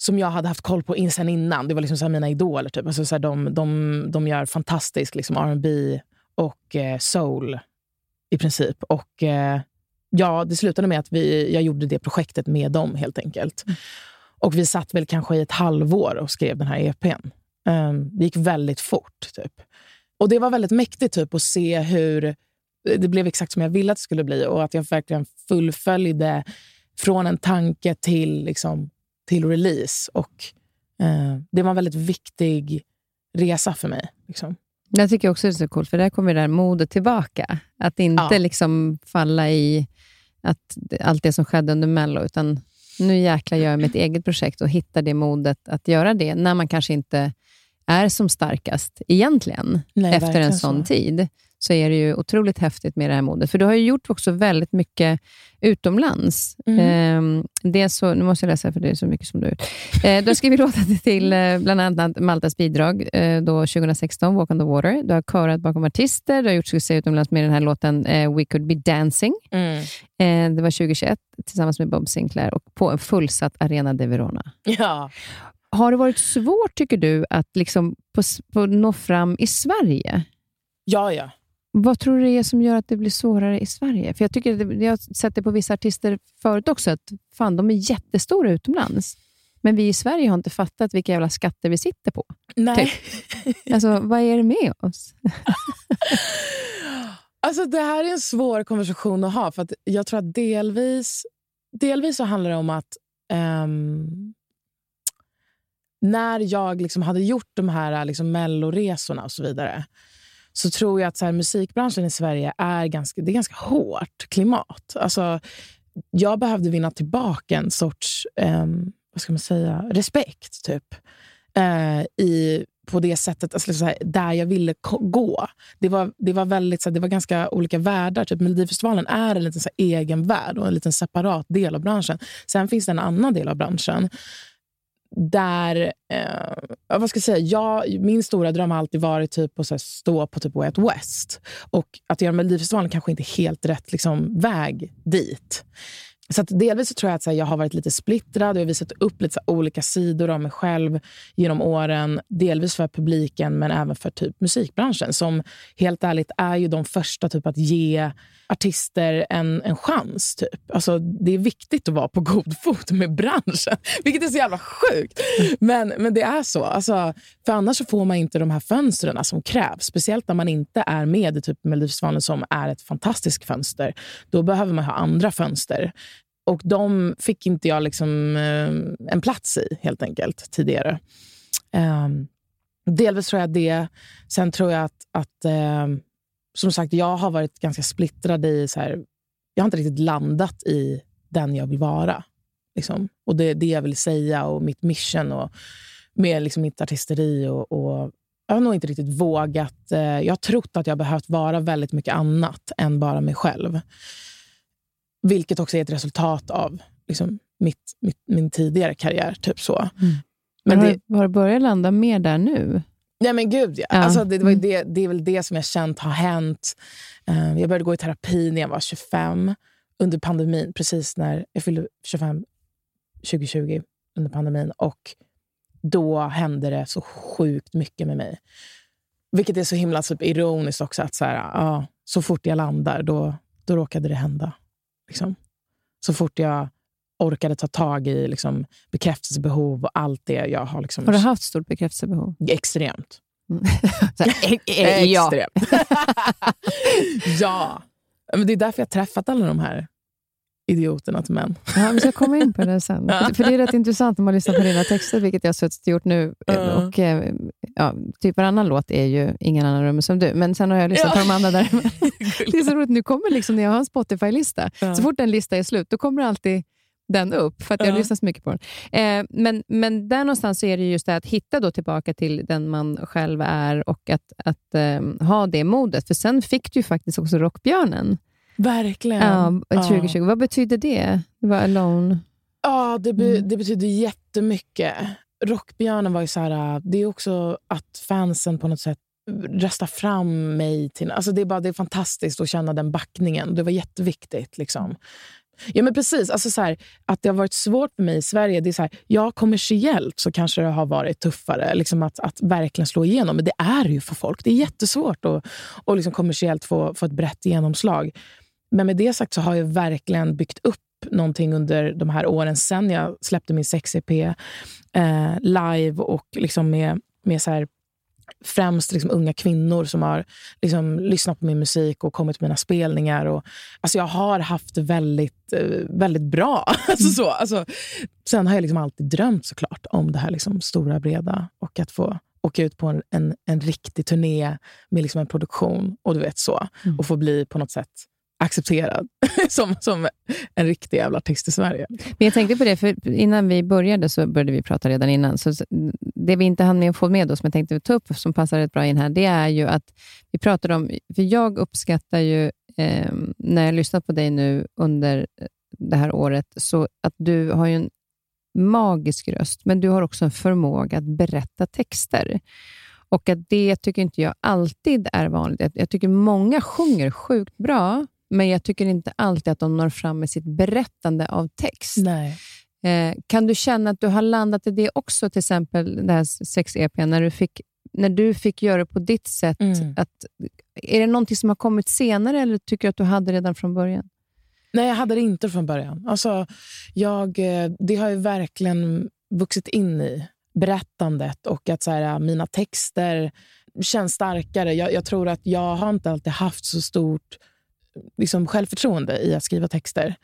som jag hade haft koll på in, sen innan. Det var liksom så mina idoler. Typ. Alltså så här, de, de, de gör fantastisk liksom, R&B och eh, soul i princip. Och eh, ja, Det slutade med att vi, jag gjorde det projektet med dem helt enkelt. Mm. Och Vi satt väl kanske i ett halvår och skrev den här EPn. Um, ehm, det gick väldigt fort. Typ. Och Det var väldigt mäktigt typ, att se hur det blev exakt som jag ville att det skulle bli och att jag verkligen fullföljde från en tanke till liksom, till release. Och eh, Det var en väldigt viktig resa för mig. Liksom. Jag tycker också det är så coolt, för där kommer det där modet tillbaka. Att inte ja. liksom falla i att allt det som skedde under Mello, utan nu jäklar gör jag mitt eget projekt och hittar det modet att göra det, när man kanske inte är som starkast egentligen, Nej, efter en sån så. tid så är det ju otroligt häftigt med det här modet. För du har ju gjort också väldigt mycket utomlands. Mm. Eh, det så, nu måste jag läsa, för det är så mycket som du eh, Du har skrivit låtar till eh, bland annat Maltas bidrag eh, då 2016, Walk on the water. Du har körat bakom artister, du har gjort succé utomlands med den här låten eh, We could be dancing. Mm. Eh, det var 2021 tillsammans med Bob Sinclair och på en fullsatt Arena de Verona. Ja. Har det varit svårt, tycker du, att liksom på, på nå fram i Sverige? Ja, ja. Vad tror du det är som gör att det blir svårare i Sverige? För Jag tycker jag har sett det på vissa artister förut också, att fan, de är jättestora utomlands. Men vi i Sverige har inte fattat vilka jävla skatter vi sitter på. Nej. Typ. Alltså, vad är det med oss? alltså, det här är en svår konversation att ha. För att Jag tror att delvis, delvis så handlar det om att um, när jag liksom hade gjort de här liksom melloresorna och så vidare så tror jag att så här, musikbranschen i Sverige är ganska, det är ganska hårt klimat. Alltså, jag behövde vinna tillbaka en sorts eh, vad ska man säga, respekt typ, eh, i, på det sättet, alltså, så här, där jag ville gå. Det var, det var, väldigt, så här, det var ganska olika världar. Typ, Melodifestivalen är en liten så här, egen värld och en liten separat del av branschen. Sen finns det en annan del av branschen där, eh, vad ska jag säga, jag, min stora dröm har alltid varit typ att stå på typ Way Out West. Och att göra Melodifestivalen kanske inte är helt rätt liksom, väg dit. Så att delvis så tror jag att så här, jag har varit lite splittrad och jag har visat upp lite så olika sidor av mig själv genom åren. Delvis för publiken, men även för typ musikbranschen som helt ärligt är ju de första typ att ge artister en, en chans. Typ. Alltså, det är viktigt att vara på god fot med branschen, vilket är så jävla sjukt. Men, men det är så. Alltså, för annars så får man inte de här fönstren som krävs. Speciellt när man inte är med i typ Melodifestivalen som är ett fantastiskt fönster. Då behöver man ha andra fönster. Och de fick inte jag liksom, eh, en plats i, helt enkelt, tidigare. Um, delvis tror jag det. Sen tror jag att, att um, som sagt, jag har varit ganska splittrad i... Så här, jag har inte riktigt landat i den jag vill vara. Liksom. Och det, det jag vill säga och mitt mission och med liksom mitt artisteri. Och, och, jag har nog inte riktigt vågat. Eh, jag har trott att jag behövt vara väldigt mycket annat än bara mig själv. Vilket också är ett resultat av liksom, mitt, mitt, min tidigare karriär. Typ så. Mm. Men har, det, har du börjat landa mer där nu? Nej men gud ja. ja. Alltså, det, det, var mm. det, det är väl det som jag känt har hänt. Uh, jag började gå i terapi när jag var 25, under pandemin. Precis när jag fyllde 25 2020, under pandemin. Och då hände det så sjukt mycket med mig. Vilket är så himla typ, ironiskt också. att så, här, uh, så fort jag landar, då, då råkade det hända. Liksom. Så fort jag orkade ta tag i liksom, bekräftelsebehov och allt det jag har... Liksom, har du haft stort bekräftelsebehov? Extremt. Mm. här, eh, ja. Extremt. ja. Men det är därför jag träffat alla de här idioterna till män. Ja, vi ska komma in på det sen. För Det är rätt intressant när man lyssnar på dina texter, vilket jag har suttit och gjort nu. Uh. Och, eh, ja, typ varannan låt är ju Ingen annan rum som du, men sen har jag lyssnat ja. på de andra där. det är så roligt, nu kommer liksom, när jag har en Spotify-lista, uh. så fort en lista är slut, då kommer det alltid den upp, för att jag uh. lyssnar så mycket på den. Eh, men, men där någonstans så är det just det att hitta då tillbaka till den man själv är och att, att eh, ha det modet. För sen fick du ju faktiskt också Rockbjörnen. Verkligen. Ja, 2020. Ja. Vad betyder det? Det var alone. Ja, det, be, mm. det betyder jättemycket. Rockbjörnen var ju så här, det är också att fansen på något sätt röstar fram mig. Till, alltså det, är bara, det är fantastiskt att känna den backningen. Det var jätteviktigt. Liksom. Ja, men precis. Alltså så här, att det har varit svårt för mig i Sverige. Det är så här, ja, kommersiellt så kanske det har varit tuffare liksom att, att verkligen slå igenom. Men det är ju för folk. Det är jättesvårt att och liksom kommersiellt få, få ett brett genomslag. Men med det sagt så har jag verkligen byggt upp någonting under de här åren sen jag släppte min sex-EP eh, live och liksom med, med så här, främst liksom unga kvinnor som har liksom lyssnat på min musik och kommit på mina spelningar. Och, alltså jag har haft det väldigt, eh, väldigt bra. alltså så, alltså, sen har jag liksom alltid drömt såklart om det här liksom stora, breda och att få åka ut på en, en, en riktig turné med liksom en produktion och du vet så. Mm. Och få bli på något sätt accepterad som, som en riktig jävla artist i Sverige. Men jag tänkte på det, för innan vi började så började vi prata redan innan. Så det vi inte hann med att få med oss, som jag tänkte ta upp, som passar rätt bra in här, det är ju att vi pratade om, för jag uppskattar ju, eh, när jag lyssnat på dig nu under eh, det här året, så att du har ju en magisk röst, men du har också en förmåga att berätta texter. Och att det tycker inte jag alltid är vanligt. Jag tycker många sjunger sjukt bra, men jag tycker inte alltid att de når fram med sitt berättande av text. Nej. Eh, kan du känna att du har landat i det också, till exempel det här sex-EPn, när du fick när du fick göra det på ditt sätt, mm. att, är det någonting som har kommit senare eller tycker du att du hade redan från början? Nej, jag hade det inte från början. Alltså, jag, eh, det har ju verkligen vuxit in i berättandet och att så här, mina texter känns starkare. Jag, jag, tror att jag har inte alltid haft så stort liksom, självförtroende i att skriva texter.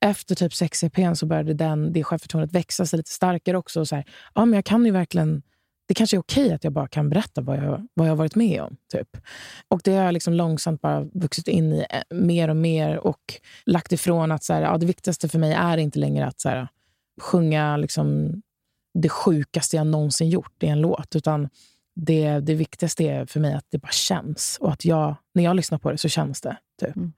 Efter typ 6 EPn så började den, det självförtroendet växa sig lite starkare också. Så här, ja, men jag kan ju verkligen det kanske är okej att jag bara kan berätta vad jag, vad jag varit med om. Typ. Och Det har jag liksom långsamt bara vuxit in i eh, mer och mer och lagt ifrån att så här, ja, det viktigaste för mig är inte längre att så här, sjunga liksom, det sjukaste jag någonsin gjort i en låt. Utan det, det viktigaste är för mig att det bara känns. Och att jag, när jag lyssnar på det så känns det. Typ. Mm.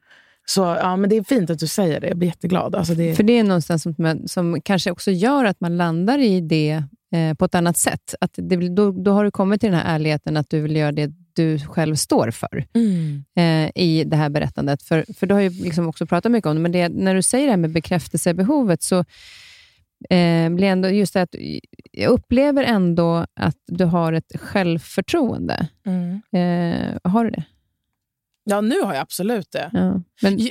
Så ja, men Det är fint att du säger det. Jag blir jätteglad. Alltså det... För det är någonstans som, som kanske också gör att man landar i det eh, på ett annat sätt. Att det, då, då har du kommit till den här ärligheten att du vill göra det du själv står för mm. eh, i det här berättandet. För, för du har ju liksom också pratat mycket om det, men det, när du säger det här med bekräftelsebehovet, så eh, blir ändå just att jag upplever ändå att du har ett självförtroende. Mm. Eh, har du det? Ja, nu har jag absolut det. Ja. Men, jag,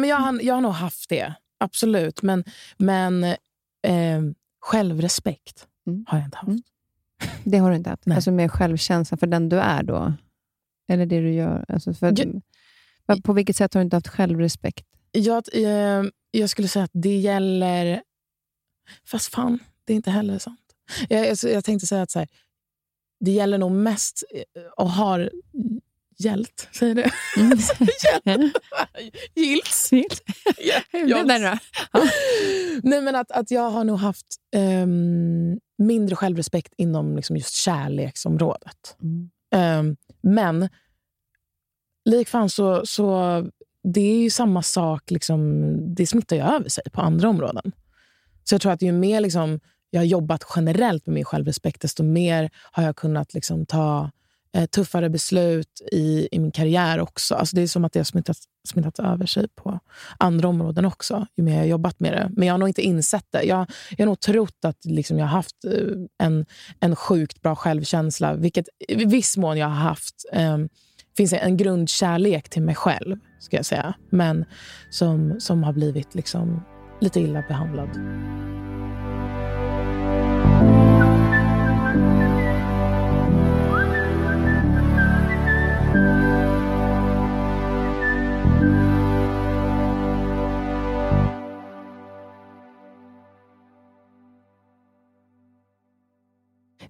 men jag, har, jag har nog haft det, absolut. Men, men eh, självrespekt mm. har jag inte haft. Mm. Det har du inte haft? Nej. Alltså med självkänsla för den du är då? Eller det du gör? Alltså för, jag, på vilket sätt har du inte haft självrespekt? Jag, eh, jag skulle säga att det gäller... Fast fan, det är inte heller sant. Jag, jag, jag tänkte säga att så här, det gäller nog mest, eh, och har Hjält, säger det? Mm. Gilts. Gilts. yeah. Nej, men att, att jag har nog haft um, mindre självrespekt inom liksom just kärleksområdet. Mm. Um, men likfan så, så det är ju samma sak. Liksom, det smittar ju över sig på andra områden. Så jag tror att ju mer liksom, jag har jobbat generellt med min självrespekt, desto mer har jag kunnat liksom, ta eh, tuffare beslut i, i min karriär också. Alltså det är som att det har smittat, smittat över sig på andra områden också, ju mer jag har jobbat med det. Men jag har nog inte insett det. Jag, jag har nog trott att liksom jag har haft eh, en, en sjukt bra självkänsla, vilket i viss mån jag har haft. Eh, finns en grundkärlek till mig själv, ska jag säga. Men som, som har blivit liksom lite illa behandlad.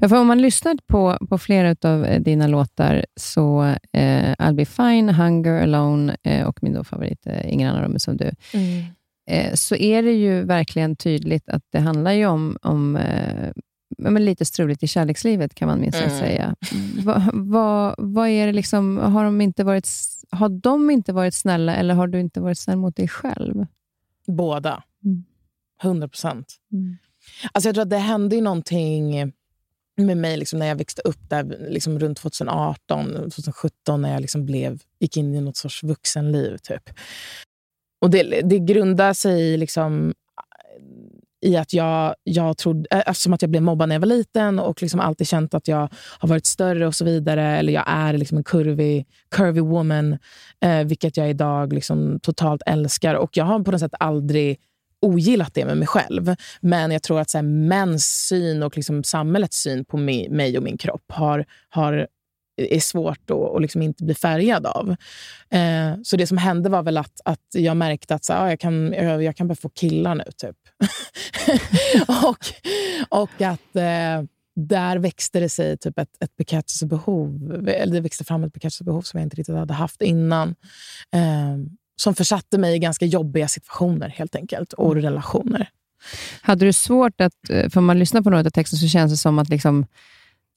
Ja, för om man lyssnar på, på flera av eh, dina låtar, så eh, I'll be fine, Hunger, Alone eh, och min favorit, eh, Ingen annan rum som du, mm. Eh, så är det ju verkligen tydligt att det handlar ju om, om eh, men lite struligt i kärlekslivet, kan man minst mm. säga. Vad va, va är det liksom, har, de inte varit, har de inte varit snälla, eller har du inte varit snäll mot dig själv? Båda. Mm. 100 procent. Mm. Alltså jag tror att det hände ju någonting med mig liksom, när jag växte upp där liksom runt 2018, 2017 när jag liksom blev, gick in i något sorts vuxenliv. Typ. Och det, det grundar sig i, liksom, eh, i att jag, jag trodde, eh, eftersom att jag blev mobbad när jag var liten och liksom alltid känt att jag har varit större och så vidare. Eller jag är liksom en curvy, curvy woman, eh, vilket jag idag liksom totalt älskar. Och jag har på något sätt aldrig ogillat det med mig själv. Men jag tror att så här, mäns syn och liksom samhällets syn på mig och min kropp har, har är svårt att och liksom inte bli färgad av. Eh, så det som hände var väl att, att jag märkte att så, ah, jag, kan, jag, jag kan börja få killar nu. typ. och, och att eh, där växte det sig typ ett, ett bekräftelsebehov. Eller det växte fram ett bekräftelsebehov som jag inte riktigt hade haft innan. Eh, som försatte mig i ganska jobbiga situationer helt enkelt, och relationer. Hade du svårt att, eh, för om man lyssnar på några av texten så känns det som att liksom,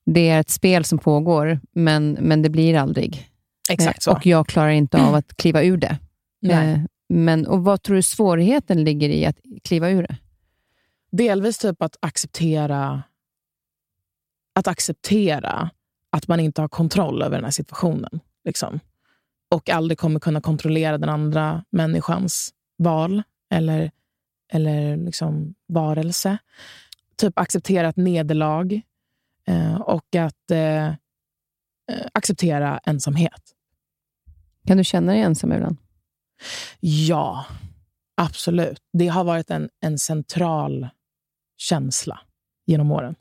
det är ett spel som pågår, men, men det blir aldrig. Exakt så. Eh, och jag klarar inte av att kliva ur det. Nej. Eh, men, och Vad tror du svårigheten ligger i att kliva ur det? Delvis typ att acceptera att acceptera att man inte har kontroll över den här situationen. Liksom och aldrig kommer kunna kontrollera den andra människans val eller, eller liksom varelse. Typ acceptera ett nederlag eh, och att eh, eh, acceptera ensamhet. Kan du känna dig ensam ibland? Ja, absolut. Det har varit en, en central känsla genom åren.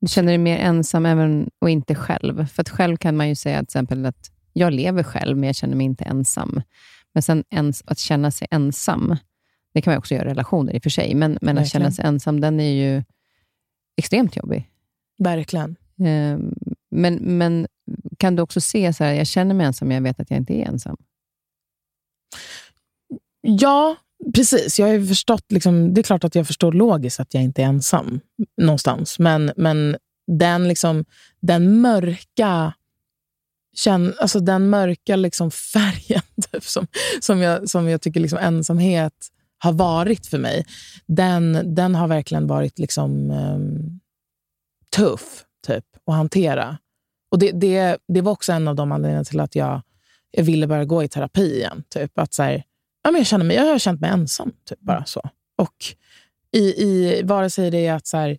Du känner dig mer ensam även och inte själv? För att själv kan man ju säga till exempel att jag lever själv, men jag känner mig inte ensam. Men sen ens, att känna sig ensam, det kan man också göra i relationer i och för sig, men, men att känna sig ensam, den är ju extremt jobbig. Verkligen. Um, men, men kan du också se, så här, jag känner mig ensam, men jag vet att jag inte är ensam? Ja, precis. Jag har förstått, liksom, det är klart att jag förstår logiskt att jag inte är ensam någonstans. Men, men den, liksom, den mörka känn, alltså den mörka liksom färgen typ, som, som, jag, som jag tycker liksom ensamhet har varit för mig, den, den har verkligen varit liksom, um, tuff typ, att hantera. Och det, det, det var också en av de anledningarna till att jag, jag ville börja gå i terapi igen. Typ, att så här, ja, men jag, känner mig, jag har känt mig ensam. Typ, bara så. Och i, i, vare sig det är att så här,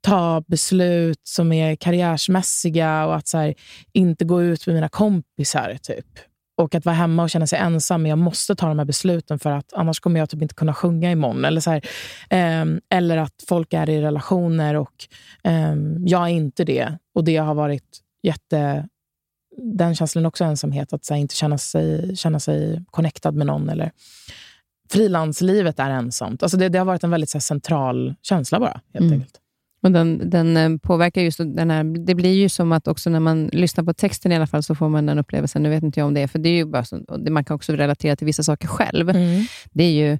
ta beslut som är karriärsmässiga och att så här, inte gå ut med mina kompisar. typ. Och att vara hemma och känna sig ensam. Men jag måste ta de här besluten för att annars kommer jag typ inte kunna sjunga imorgon. Eller, så här, eh, eller att folk är i relationer och eh, jag är inte det. Och det har varit jätte... Den känslan också ensamhet. Att så här, inte känna sig, känna sig connectad med någon. Eller, frilanslivet är ensamt. Alltså det, det har varit en väldigt så här, central känsla bara. helt mm. enkelt. Och den, den eh, påverkar just den här... Det blir ju som att också när man lyssnar på texten i alla fall, så får man den upplevelsen. Nu vet inte jag om det är, för det är ju bara så, man kan också relatera till vissa saker själv. Mm. Det är ju...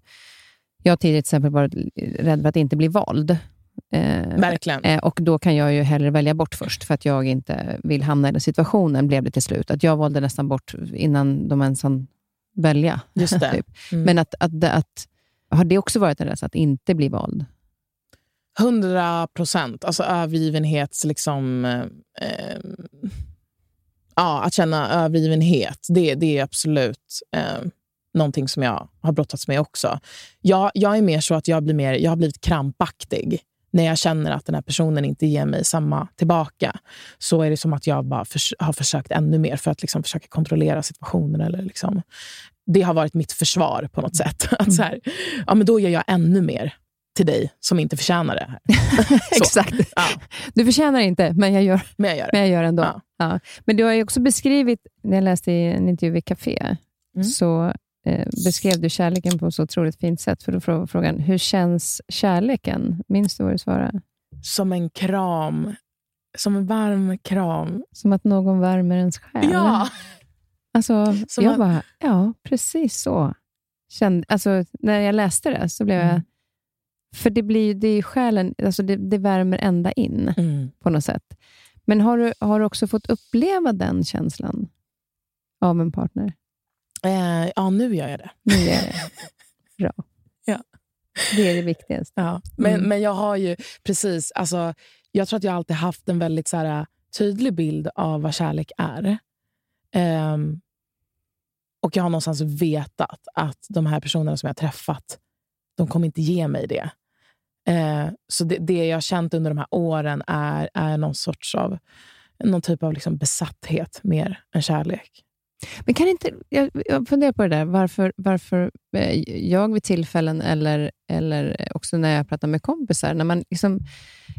Jag har tidigare till exempel varit rädd för att inte bli vald. Eh, Verkligen. Eh, och Då kan jag ju hellre välja bort först, för att jag inte vill hamna i den situationen, blev det till slut. Att jag valde nästan bort innan de ens hann välja. Just det. typ. mm. Men att, att, att, har det också varit en rädsla, att inte bli vald? Hundra procent. Alltså övergivenhet, liksom... Eh, eh, ja, att känna övergivenhet, det, det är absolut eh, någonting som jag har brottats med också. Jag, jag är mer så att jag, blir mer, jag har blivit krampaktig när jag känner att den här personen inte ger mig samma tillbaka. Så är det som att jag bara för, har försökt ännu mer för att liksom försöka kontrollera situationen. Eller liksom, det har varit mitt försvar på något sätt. Att så här, ja, men då gör jag ännu mer till dig som inte förtjänar det. Exakt. Ja. Du förtjänar inte, men jag gör, men jag gör, det. Men jag gör ändå. Ja. Ja. Men du har också beskrivit, när jag läste i en intervju i Café, mm. så eh, beskrev du kärleken på ett så otroligt fint sätt. För då frågar frågan, hur känns kärleken? Minns du vad du svarade? Som en kram. Som en varm kram. Som att någon värmer ens själ? Ja! Alltså, Som jag att... bara, ja, precis så. Kände, alltså, när jag läste det så blev mm. jag för det blir det är själen, alltså det, det värmer ända in mm. på något sätt. Men har du, har du också fått uppleva den känslan av en partner? Eh, ja, nu gör jag det. Nu gör jag det. Bra. Ja. Det är det viktigaste. Ja. Men, mm. men jag har ju precis... Alltså, jag tror att jag alltid haft en väldigt så här, tydlig bild av vad kärlek är. Ehm, och jag har någonstans vetat att de här personerna som jag har träffat, de kommer inte ge mig det. Eh, så det, det jag har känt under de här åren är, är någon sorts av någon typ av liksom besatthet mer än kärlek. Men kan inte, jag, jag funderar på det där, varför, varför eh, jag vid tillfällen, eller, eller också när jag pratar med kompisar, när man liksom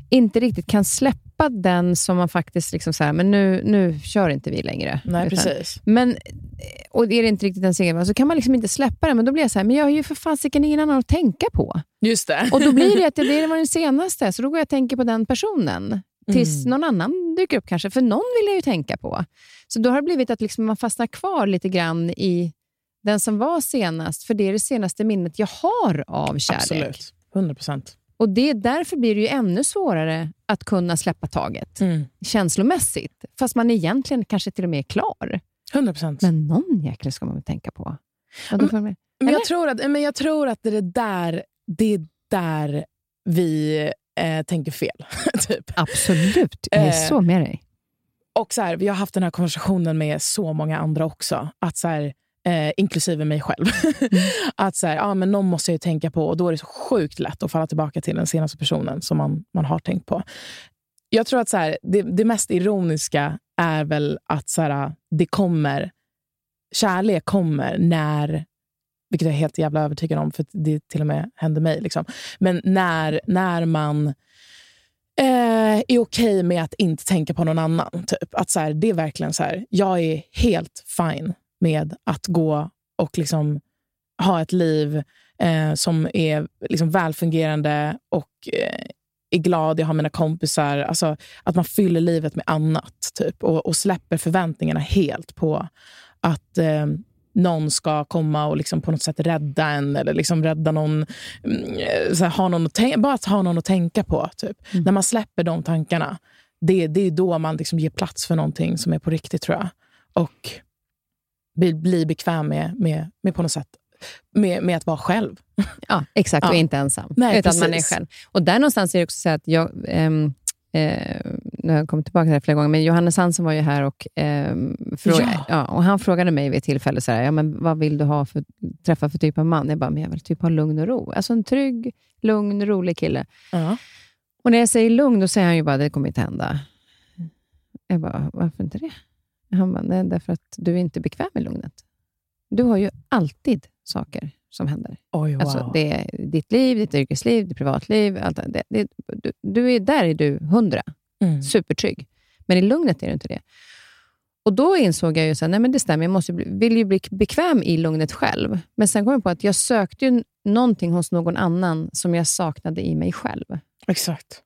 inte riktigt kan släppa den som man faktiskt, liksom så här, men nu, nu kör inte vi längre. Nej, Utan- precis. Men, och är det inte riktigt ens egen, så kan man liksom inte släppa det. Men då blir jag så här, men jag har ju för fasiken ingen annan att tänka på. Just det. Och då blir det att det var den senaste, så då går jag och tänker på den personen. Tills Mm. någon annan dyker upp kanske, för någon vill jag ju tänka på. Så då har det blivit att liksom man fastnar kvar lite grann i den som var senast, för det är det senaste minnet jag har av kärlek. Absolut. 100 procent. Och det, därför blir det ju ännu svårare att kunna släppa taget Mm. känslomässigt, fast man egentligen kanske till och med är klar. 100 procent. Men någon jäkel ska man väl tänka på. Man- Men Eller? jag, tror att, men jag tror att det är där, det är där vi eh, tänker fel. typ. Absolut, jag är Eh, så med dig. Och så här, Vi har haft den här konversationen med så många andra också. Att så här, eh, inklusive mig själv. att så här, ja, men Någon måste jag ju tänka på och då är det så sjukt lätt att falla tillbaka till den senaste personen som man, man har tänkt på. Jag tror att så här, det, det mest ironiska är väl att så här, det kommer... Kärlek kommer när vilket jag är helt jävla övertygad om, för det till och med hände mig. Liksom. Men när, när man eh, är okej med att inte tänka på någon annan. Typ. Att så här, det är verkligen så här, jag är helt fine med att gå och liksom ha ett liv eh, som är liksom välfungerande och eh, är glad, jag har mina kompisar. Alltså, att man fyller livet med annat typ, och, och släpper förväntningarna helt på att eh, någon ska komma och liksom på något sätt rädda en eller liksom rädda någon. mm, Så här, ha någon att bara att ha någon att tänka på. Typ. När man släpper de tankarna, det, det är då man liksom ger plats för någonting som är på riktigt tror jag. Och bli, bli bekväm med, med, med på något sätt med, med att vara själv. Ja, exakt, och Ja. inte ensam. Nej, utan man är precis. själv. Och där någonstans är det också så att jag, ehm, eh, nu har jag kommit tillbaka till det flera gånger, men Johannes Hansen var ju här och, ehm, fråga, Ja. ja. och han frågade mig vid ett tillfälle, så här, ja, men vad vill du ha för, träffa för typ av man? Jag bara, men jag vill typ ha lugn och ro. Alltså en trygg, lugn, rolig kille. Ja. Och när jag säger lugn, då säger han ju bara, det kommer inte hända. Jag bara, varför inte det? Han bara, nej, därför att du är inte bekväm med lugnet. Du har ju alltid saker som händer. Oj, wow. Alltså, det är ditt liv, ditt yrkesliv, ditt privatliv. Allt det, det, du, du är, där är du hundra, mm. supertrygg. Men i lugnet är du inte det. Och Då insåg jag ju att det stämmer, jag måste bli, vill ju bli bekväm i lugnet själv. Men sen kom jag på att jag sökte ju någonting hos någon annan som jag saknade i mig själv. Exakt.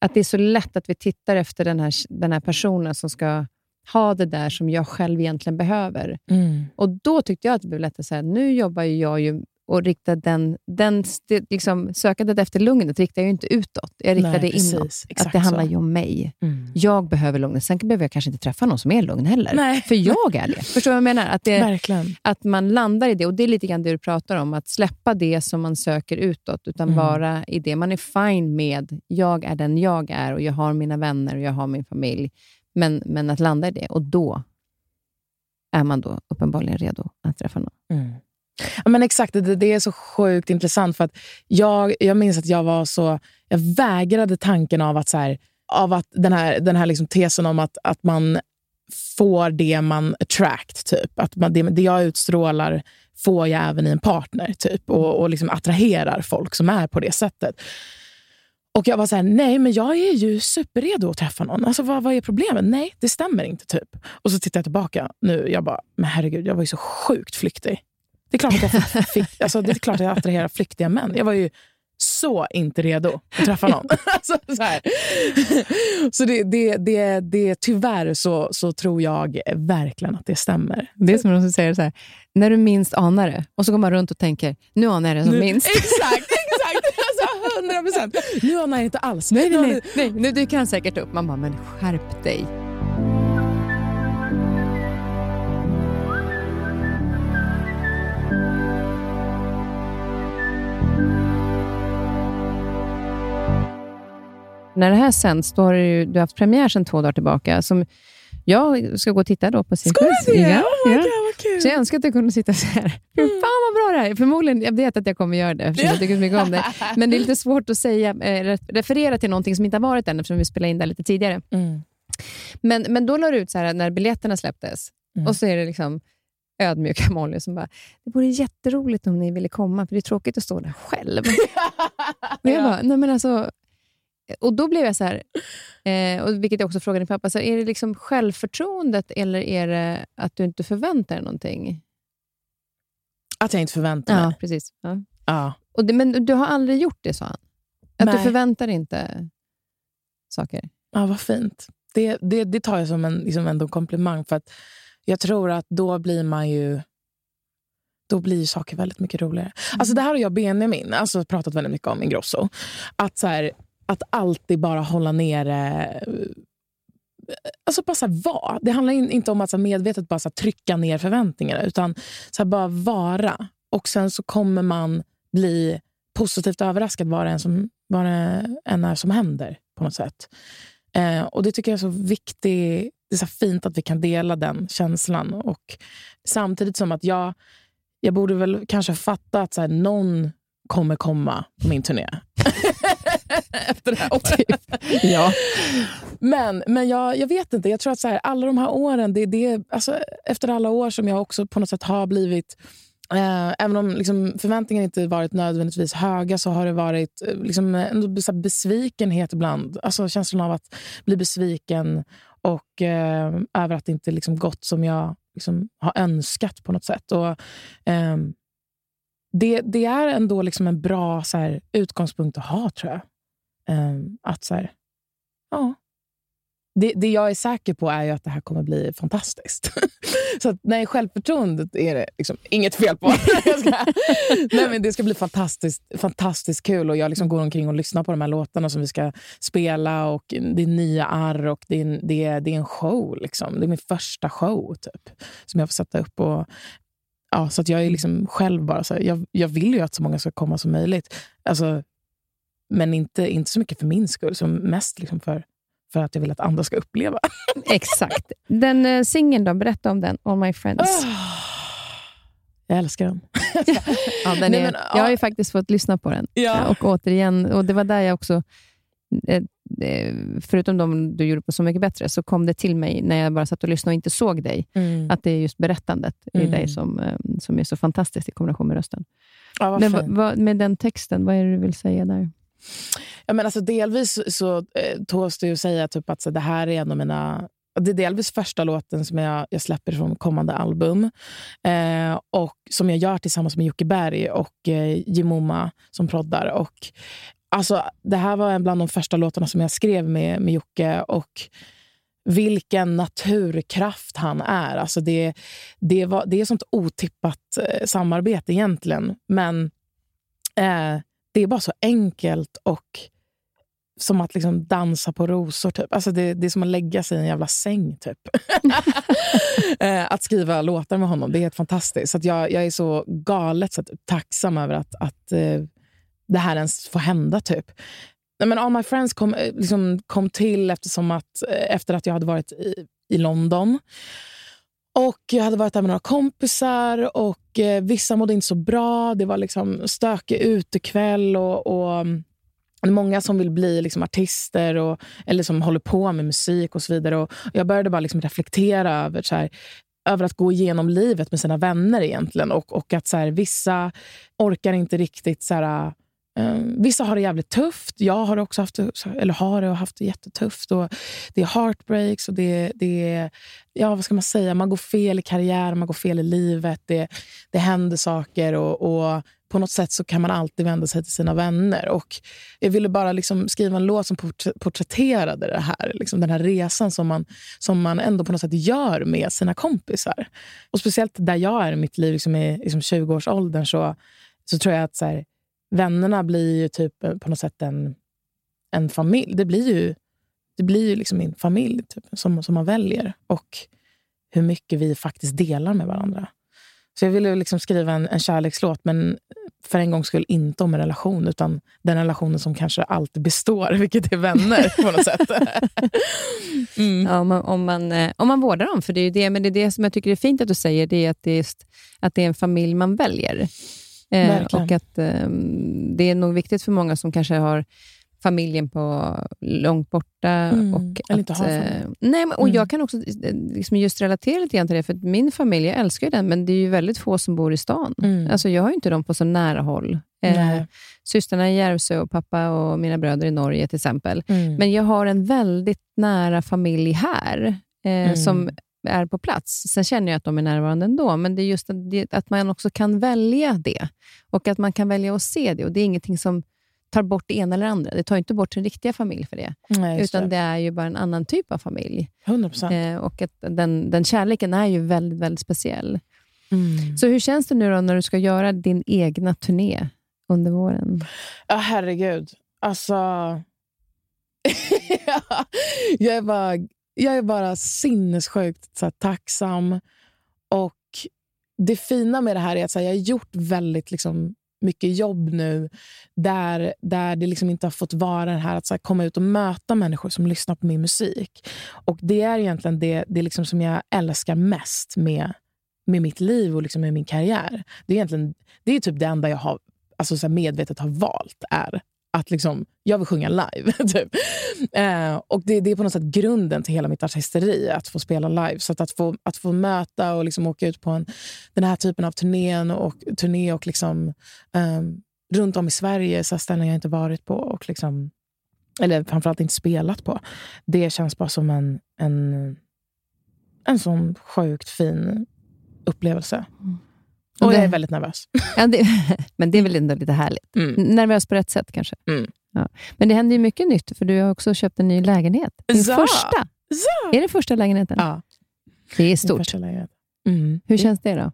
Att det är så lätt att vi tittar efter den här, den här personen som ska ha det där som jag själv egentligen behöver. Mm. Och Då tyckte jag att det blev lätt att säga, nu jobbar jag ju och riktar den, den liksom, sökandet efter lugnet riktar jag inte utåt. Jag riktar Nej, det precis. inåt. Att det handlar så. ju om mig. Mm. Jag behöver lugnet. Sen behöver jag kanske inte träffa någon som är lugn heller. Nej. För jag är det. Förstår du vad jag menar? Att, det, Verkligen. att man landar i det. Och Det är lite grann det du pratar om. Att släppa det som man söker utåt, utan Mm. vara i det. Man är fine med, jag är den jag är och jag har mina vänner och jag har min familj. Men, men att landa i det. Och då är man då uppenbarligen redo att träffa någon. Mm. Ja, men exakt, det, det är så sjukt intressant. för att jag, jag minns att jag var så... Jag vägrade tanken av att, så här, av att den här, den här liksom tesen om att, att man får det man attract. Typ. Att man, det, det jag utstrålar får jag även i en partner. Typ, och och liksom attraherar folk som är på det sättet. Och jag var så här, nej men jag är ju superredo att träffa någon. Alltså vad, vad är problemet? Nej, det stämmer inte. typ. Och så tittar jag tillbaka nu. Jag bara, men herregud, jag var ju så sjukt flyktig. Det är klart att jag, fick, alltså, det är klart att jag attraherar flyktiga män. Jag var ju så inte redo att träffa någon. alltså, så här. så det, det, det, det, tyvärr så, så tror jag verkligen att det stämmer. Det är som de som säger så här, när du minst anar det, och så går man runt och tänker, nu anar jag det som Nu- minst. Exakt, 100 procent. Nu anar jag inte alls. Nej, nej, nej, nej. Nu dyker han säkert upp. Man bara, men skärp dig. När det här sänds, då har du, du har haft premiär sedan två dagar tillbaka. Som jag ska gå och titta då på sin Ska du det? Ja, oh my. God, vad kul. Så jag önskar att jag kunde sitta så här. Mm. Fan vad bra det här är. Förmodligen, jag vet att jag kommer göra det, eftersom jag tycker så mycket om det. Men det är lite svårt att säga, eh, re- referera till någonting som inte har varit än, eftersom vi spelade in det lite tidigare. Mm. Men, men då la du ut så här när biljetterna släpptes, Mm. och så är det liksom ödmjuka Molly som bara, det vore jätteroligt om ni ville komma, för det är tråkigt att stå där själv. Och jag bara, nej men alltså... Och då blev jag så här, eh, och vilket jag också frågade din pappa, så är det liksom självförtroendet eller är det att du inte förväntar dig någonting? Att jag inte förväntar mig. Ja, precis. Ja. Ja. Och det, men du har aldrig gjort det, sa han. Att du Nej. förväntar dig inte saker. Ja, vad fint. Det, det, det tar jag som en liksom ändå komplimang. För att jag tror att då blir man ju... Då blir saker väldigt mycket roligare. Alltså det här har jag och Benjamin alltså, pratat väldigt mycket om i Grosso. Att, så här, att alltid bara hålla nere... Eh, alltså bara så vara. Det handlar inte om att så medvetet bara så trycka ner förväntningarna. Utan så bara vara. Och sen så kommer man bli positivt överraskad vad det än, som, vad det än är som händer. på något sätt. Eh, och Det tycker jag är så viktigt. Det är så fint att vi kan dela den känslan. Och Samtidigt som att jag, jag borde väl kanske fatta att så här, någon kommer komma på min turné. Efter det här året. Ja. Men, men jag, jag vet inte. Jag tror att så här, alla de här åren, det, det, alltså, efter alla år som jag också på något sätt har blivit Eh, även om liksom, förväntningarna inte varit nödvändigtvis höga så har det varit eh, liksom, ändå så besvikenhet ibland. Alltså känslan av att bli besviken och eh, över att det inte liksom, gått som jag liksom, har önskat på något sätt. Och, ehm, det, det är ändå liksom en bra så här, utgångspunkt att ha, tror jag. Ehm, att så här, ja. Det, det jag är säker på är ju att det här kommer bli fantastiskt. så att, nej, självförtroendet är det liksom inget fel på. Jag nej, men det ska bli fantastiskt, fantastiskt kul. Och Jag liksom går omkring och lyssnar på de här låtarna som vi ska spela. Och Det är nya arr och det är en, det är, det är en show. Liksom. Det är min första show typ, som jag får sätta upp. Och, ja, så att jag är liksom själv bara så här, jag, jag vill ju att så många ska komma som möjligt. Alltså, men inte, inte så mycket för min skull, som mest liksom för, för att jag vill att andra ska uppleva. Exakt. Den uh, singeln då, berätta om den, All My Friends. Jag älskar den. Ja, den Nej, är, men, jag har ja. ju faktiskt fått lyssna på den. Ja. Och återigen, och det var där jag också, eh, eh, förutom de du gjorde på Så mycket bättre, så kom det till mig när jag bara satt och lyssnade och inte såg dig, Mm. att det är just berättandet i Mm. dig som, eh, som är så fantastiskt i kombination med rösten. Ja, Men vad, med den texten, vad är det du vill säga där? Ja, men alltså, delvis så eh, tås det att säga typ att så, det här är en av mina... Det är delvis första låten som jag, jag släpper från kommande album. Eh, och Som jag gör tillsammans med Jocke Berg och eh, Jimoma som proddar. Och, alltså, det här var en bland de första låtarna som jag skrev med, med Jocke. Och vilken naturkraft han är. Alltså det, det, var, det är sånt otippat eh, samarbete egentligen. Men eh, det är bara så enkelt och som att liksom dansa på rosor. Typ. Alltså det, det är som att lägga sig i en jävla säng. Typ. Eh, att skriva låtar med honom, det är helt fantastiskt. Så jag, jag är så galet så att, tacksam över att, att eh, det här ens får hända. typ. Men All My Friends kom, eh, liksom, kom till eftersom att, efter att jag hade varit i, i London. Och Jag hade varit där med några kompisar och eh, vissa mådde inte så bra. Det var liksom stökig utekväll och, och mm, det är många som vill bli liksom artister och, eller som håller på med musik och så vidare. Och jag började bara liksom reflektera över, så här, över att gå igenom livet med sina vänner egentligen. Och, och att så här, vissa orkar inte riktigt... Så här, Eh, vissa har det jävligt tufft. Jag har också haft det, eller har det och haft det jättetufft. Och det är heartbreaks och det, det är... Ja, vad ska man säga? Man går fel i karriären, man går fel i livet. Det, det händer saker. och, och på något sätt så kan man alltid vända sig till sina vänner. Och Jag ville bara liksom skriva en låt som porträtterade det här, liksom den här resan som man, som man ändå på något sätt gör med sina kompisar. Och Speciellt där jag är i mitt liv, liksom i liksom 20-årsåldern, så, så tror jag att så här, vännerna blir ju typ eh, på något sätt en, en familj. Det blir ju, det blir ju liksom min familj typ, som, som man väljer. Och hur mycket vi faktiskt delar med varandra. Så jag ville liksom skriva en, en kärlekslåt, men för en gångs skull inte om en relation, utan den relationen som kanske alltid består, vilket är vänner på något sätt. Mm. Ja, om, man, om, man, eh, om man vårdar dem. För det är det, men det är det som jag tycker är fint att du säger, det är att det är, just, att det är en familj man väljer. Eh, och att eh, Det är nog viktigt för många som kanske har familjen på långt borta. Mm. Och Eller inte ha familj. Eh, nej, men, och Mm. Jag kan också eh, liksom just relatera lite grann till det, för att min familj, jag älskar ju den, men det är ju väldigt få som bor i stan. Mm. Alltså, jag har ju inte dem på så nära håll. Eh, Nej. systrarna i Järvsö och pappa och mina bröder i Norge till exempel. Mm. Men jag har en väldigt nära familj här eh, Mm. som är på plats. Sen känner jag att de är närvarande ändå, men det är just att, det, man också kan välja det. Och att man kan välja att se det. Och Det är ingenting som tar bort det ena eller andra. Det tar inte bort sin riktiga familj för det. Nej, utan det. är ju bara en annan typ av familj. 100 procent. Eh, och att den, den kärleken är ju väldigt, väldigt speciell. Mm. Så hur känns det nu då när du ska göra din egna turné under våren? Ja, herregud. Alltså... jag, är bara, jag är bara sinnessjukt så här, tacksam. Och Det fina med det här är att så här, jag har gjort väldigt liksom, mycket jobb nu där, där det liksom inte har fått vara det här att så här, komma ut och möta människor som lyssnar på min musik. Och Det är egentligen det, det liksom som jag älskar mest med, med mitt liv och liksom med min karriär. Det är, egentligen, det är typ det enda jag har alltså så här medvetet har valt är att liksom, jag vill sjunga live. typ. eh, och det, det är på något sätt grunden till hela mitt artisteri, att få spela live. Så att, att, få, att få möta och liksom åka ut på en, den här typen av turnén och, turné och liksom, eh, runt om i Sverige, så ställen jag inte varit på och liksom, eller framförallt inte spelat på. Det känns bara som en, en, en sån sjukt fin upplevelse. Mm. Och det- jag är väldigt nervös. Ja, det, men det är väl ändå lite härligt. Mm. Nervös på rätt sätt kanske. Mm. Ja. Men det händer ju mycket nytt, för du har också köpt en ny lägenhet. Din Ja. första. Ja. Är det första lägenheten? Ja, Det är stort. lägenhet. Mm. Hur känns det då?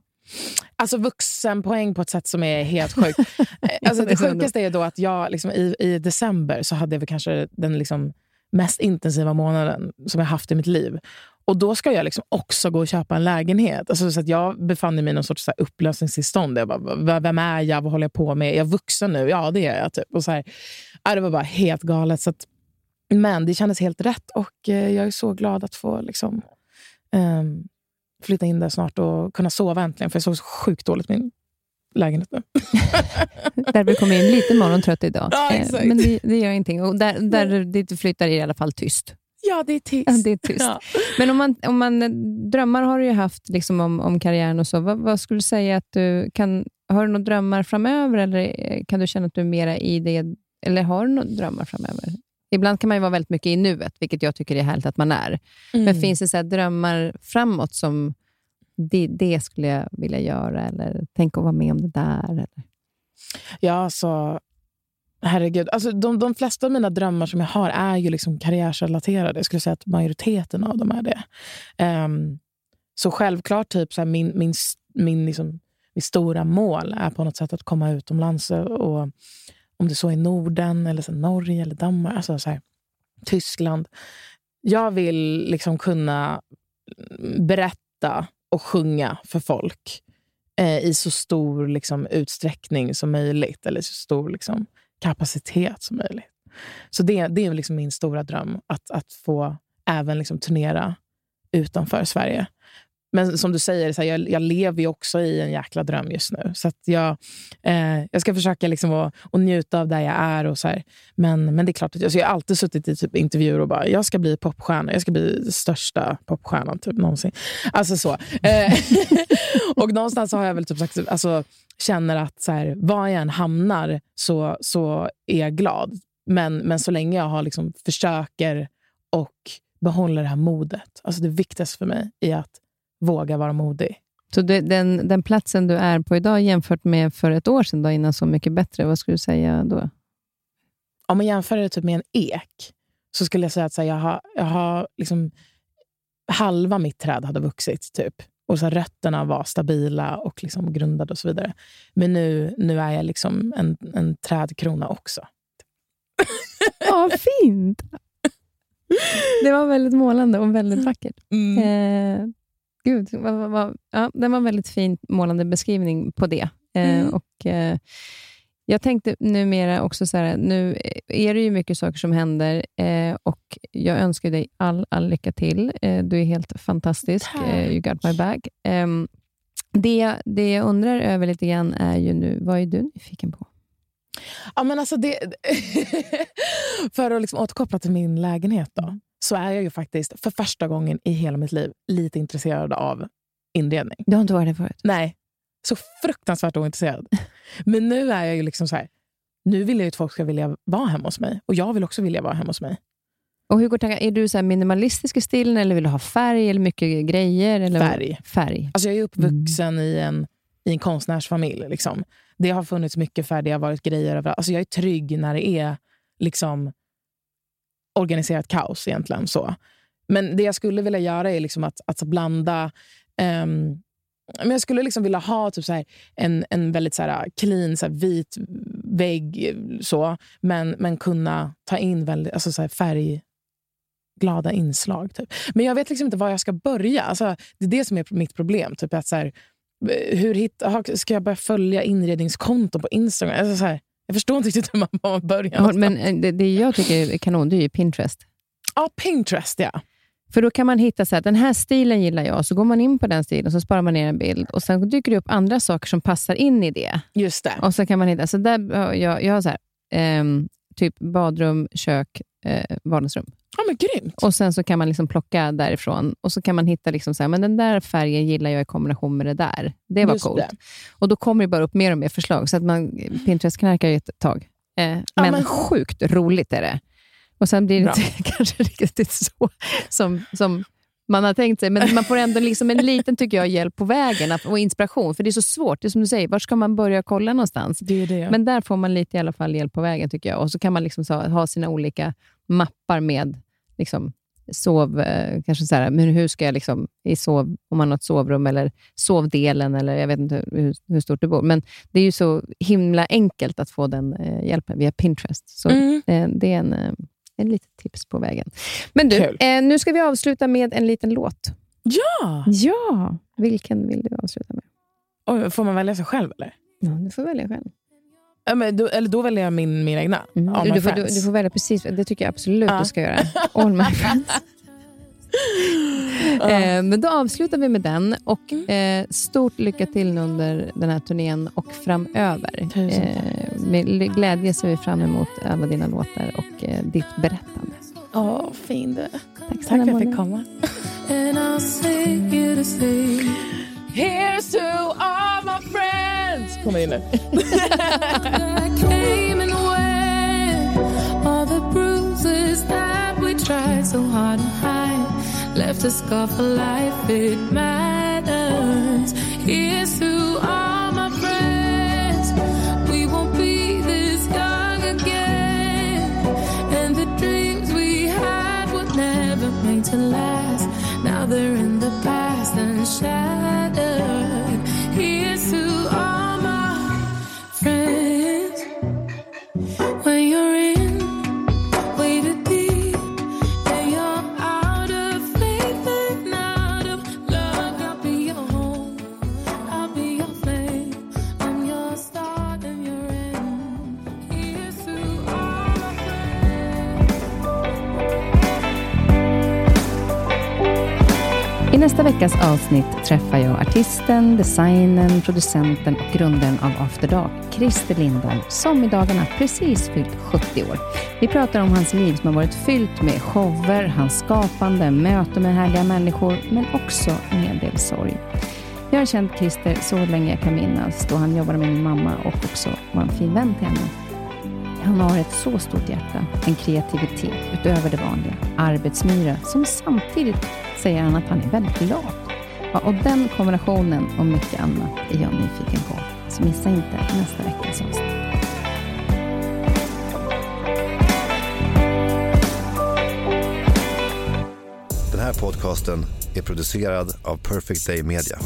Alltså vuxenpoäng på ett sätt som är helt sjukt. Eh, alltså, det sjukaste är då att jag liksom, i, i december så hade jag kanske den liksom, mest intensiva månaden som jag haft i mitt liv. Och Då ska jag liksom också gå och köpa en lägenhet. Alltså, så att jag befann mig i någon sorts så här, upplösningstillstånd. Jag bara, "V- vem är jag? Vad håller jag på med? Är jag vuxen nu? Ja, det är jag. Typ. Och så här, det var bara helt galet. Så att, men det kändes helt rätt och eh, jag är så glad att få liksom, ehm, flytta in där snart och kunna sova äntligen. För jag sov så sjukt dåligt min lägenhet nu. Därför kommer in lite morgontrött idag. Ja, Eh. Men det, det gör ingenting. Och där, där dit du flyttar är i alla fall tyst. Ja, det är tyst. Ja, det är tyst. Ja. Men om man, om man, drömmar har du ju haft liksom om, om karriären och så. Vad, vad skulle du säga att du kan... Har du några drömmar framöver eller eh, kan du känna att du är mera i det? Eller har du några drömmar framöver? Ibland kan man ju vara väldigt mycket i nuet, vilket jag tycker är härligt att man är. Mm. Men finns det så här drömmar framåt som det, det skulle jag vilja göra eller tänk att vara med om det där? Eller? Ja, alltså... Herregud. Alltså, de, de flesta av mina drömmar som jag har är ju liksom karriärsrelaterade. Jag skulle säga att majoriteten av dem är det. Um, så självklart, typ, så här, min, min, min, liksom, mitt stora mål är på något sätt att komma utomlands. Och, om det så är Norden, eller så Norge eller Danmark, alltså så här, Tyskland. Jag vill liksom kunna berätta och sjunga för folk eh, i så stor liksom, utsträckning som möjligt. Eller så stor liksom, kapacitet som möjligt. Så det, det är liksom min stora dröm, att, att få även liksom, turnera utanför Sverige. Men som du säger, så här, jag, jag lever ju också i en jäkla dröm just nu. Så att jag, eh, jag ska försöka liksom att, att njuta av där jag är. Och så här. Men, men det är klart, att jag, så jag har alltid suttit i typ intervjuer och bara, jag ska bli popstjärna. Jag ska bli största popstjärnan typ, någonsin. Alltså så. Eh, och någonstans så har jag väl typ sagt, alltså, känner att så här, var jag än hamnar så, så är jag glad. Men, men så länge jag har liksom försöker och behåller det här modet. Alltså det viktigaste för mig är att våga vara modig. Så det, den, den platsen du är på idag jämfört med för ett år sedan, då, innan Så mycket bättre, vad skulle du säga då? Om man jämför det typ med en ek så skulle jag säga att här, jag har, jag har liksom, halva mitt träd hade vuxit. typ. Och så Rötterna var stabila och liksom grundade och så vidare. Men nu, nu är jag liksom en, en trädkrona också. Ja, fint! Det var väldigt målande och väldigt vackert. Eh, gud, vad, vad, ja, det var en väldigt fin målande beskrivning på det. Eh, Mm. och, eh, jag tänkte numera också så här, nu är det ju mycket saker som händer eh, och jag önskar dig all, all lycka till. Eh, du är helt fantastisk. Eh, you got my bag. Ehm, det, det jag undrar över lite grann är ju nu, vad är du nyfiken på? Ja, men alltså det, för att liksom återkoppla till min lägenhet då, så är jag ju faktiskt för första gången i hela mitt liv lite intresserad av inredning. Du har inte varit där förut? Nej, så fruktansvärt ointresserad. Men nu är jag ju liksom så här, nu vill jag ju att folk ska vilja vara hemma hos mig. Och jag vill också vilja vara hemma hos mig. Och hur går tankarna? Är du så minimalistisk i stilen eller vill du ha färg eller mycket grejer? Eller Färg. Färg. Alltså jag är uppvuxen i, en, i en konstnärsfamilj. Liksom. Det har funnits mycket färg, det har varit grejer överallt. Alltså jag är trygg när det är liksom organiserat kaos egentligen. Så. Men det jag skulle vilja göra är liksom att, att blanda... Um, men jag skulle liksom vilja ha typ så här, en, en väldigt så här, clean, så här, vit vägg, så, men, men kunna ta in väldigt, alltså så här, färgglada inslag. Typ. Men jag vet liksom inte var jag ska börja. Alltså, det är det som är mitt problem. Typ att så här, eh, hur hit, ska jag börja följa inredningskonton på Instagram? Alltså, så här, jag förstår inte riktigt hur man, man börjar. Ja, men eh, det, det jag tycker är kanon, det är ju Pinterest. Ja, Pinterest, ja. För då kan man hitta så här, den här stilen gillar jag, så går man in på den stilen och så sparar man ner en bild. Och Sen dyker det upp andra saker som passar in i det. Just det. Och så kan man hitta, så där, jag, jag har så här, ehm, typ badrum, kök, eh, vardagsrum. Ja, men grymt. Och Sen så kan man liksom plocka därifrån och så kan man hitta liksom så här, men den där färgen gillar jag i kombination med det där. Det var Just coolt. det. Och Då kommer det bara upp mer och mer förslag. Så att man, Pinterest knarkar ju ett tag. Eh, men, men- sjukt roligt är det. Och Sen blir det Bra. inte kanske riktigt så som, som man har tänkt sig. Men man får ändå liksom en liten tycker jag, hjälp på vägen och inspiration. För det är så svårt. Det är som du säger, var ska man börja kolla någonstans? Det det. Men där får man lite i alla fall hjälp på vägen tycker jag. Och så kan man liksom ha sina olika mappar med liksom, sov, eh, kanske så här, men hur ska jag liksom, i sov, om man har ett sovrum eller sovdelen eller jag vet inte hur, hur stort du bor. Men det är ju så himla enkelt att få den eh, hjälpen via Pinterest. Så Mm. eh, det är en, eh, en litet tips på vägen. Men du, eh, nu ska vi avsluta med en liten låt. Ja! Ja, vilken vill du avsluta med? Oj, får man välja sig själv eller? Ja, du får välja själv. Ja, men då, eller då väljer jag min, min egna. All Mm. Du, my du, får, du, du får välja precis, det tycker jag absolut Ja. du ska göra. All my friends. Ja. Eh, men då avslutar vi med den. Och Mm. eh, Stort lycka till under den här turnén och framöver. Tusen Eh, med glädje ser vi fram emot alla dina låtar och eh, ditt berättande. Åh, fin du. Tack Tack för att jag fick komma. Here's to all my friends. Kommer in nu. I came and went. All the bruises that we tried so hard to hide left a scar for life. It matters. Here's to all to last. Veckas avsnitt träffar jag artisten, designern, producenten och grundaren av After Dark, Christer Lindholm, som i dagarna precis fyllt 70 år. Vi pratar om hans liv som har varit fyllt med shower, hans skapande, möten med härliga människor, men också en hel del sorg. Jag har känt Christer så länge jag kan minnas, då han jobbade med min mamma och också var en fin vän till henne. Han har ett så stort hjärta, en kreativitet utöver det vanliga, arbetsmyra, som samtidigt säger han att han är väldigt glad. Ja, och den kombinationen och mycket annat är jag nyfiken på. Så missa inte nästa veckas avsnitt. Den här podcasten är producerad av Perfect Day Media.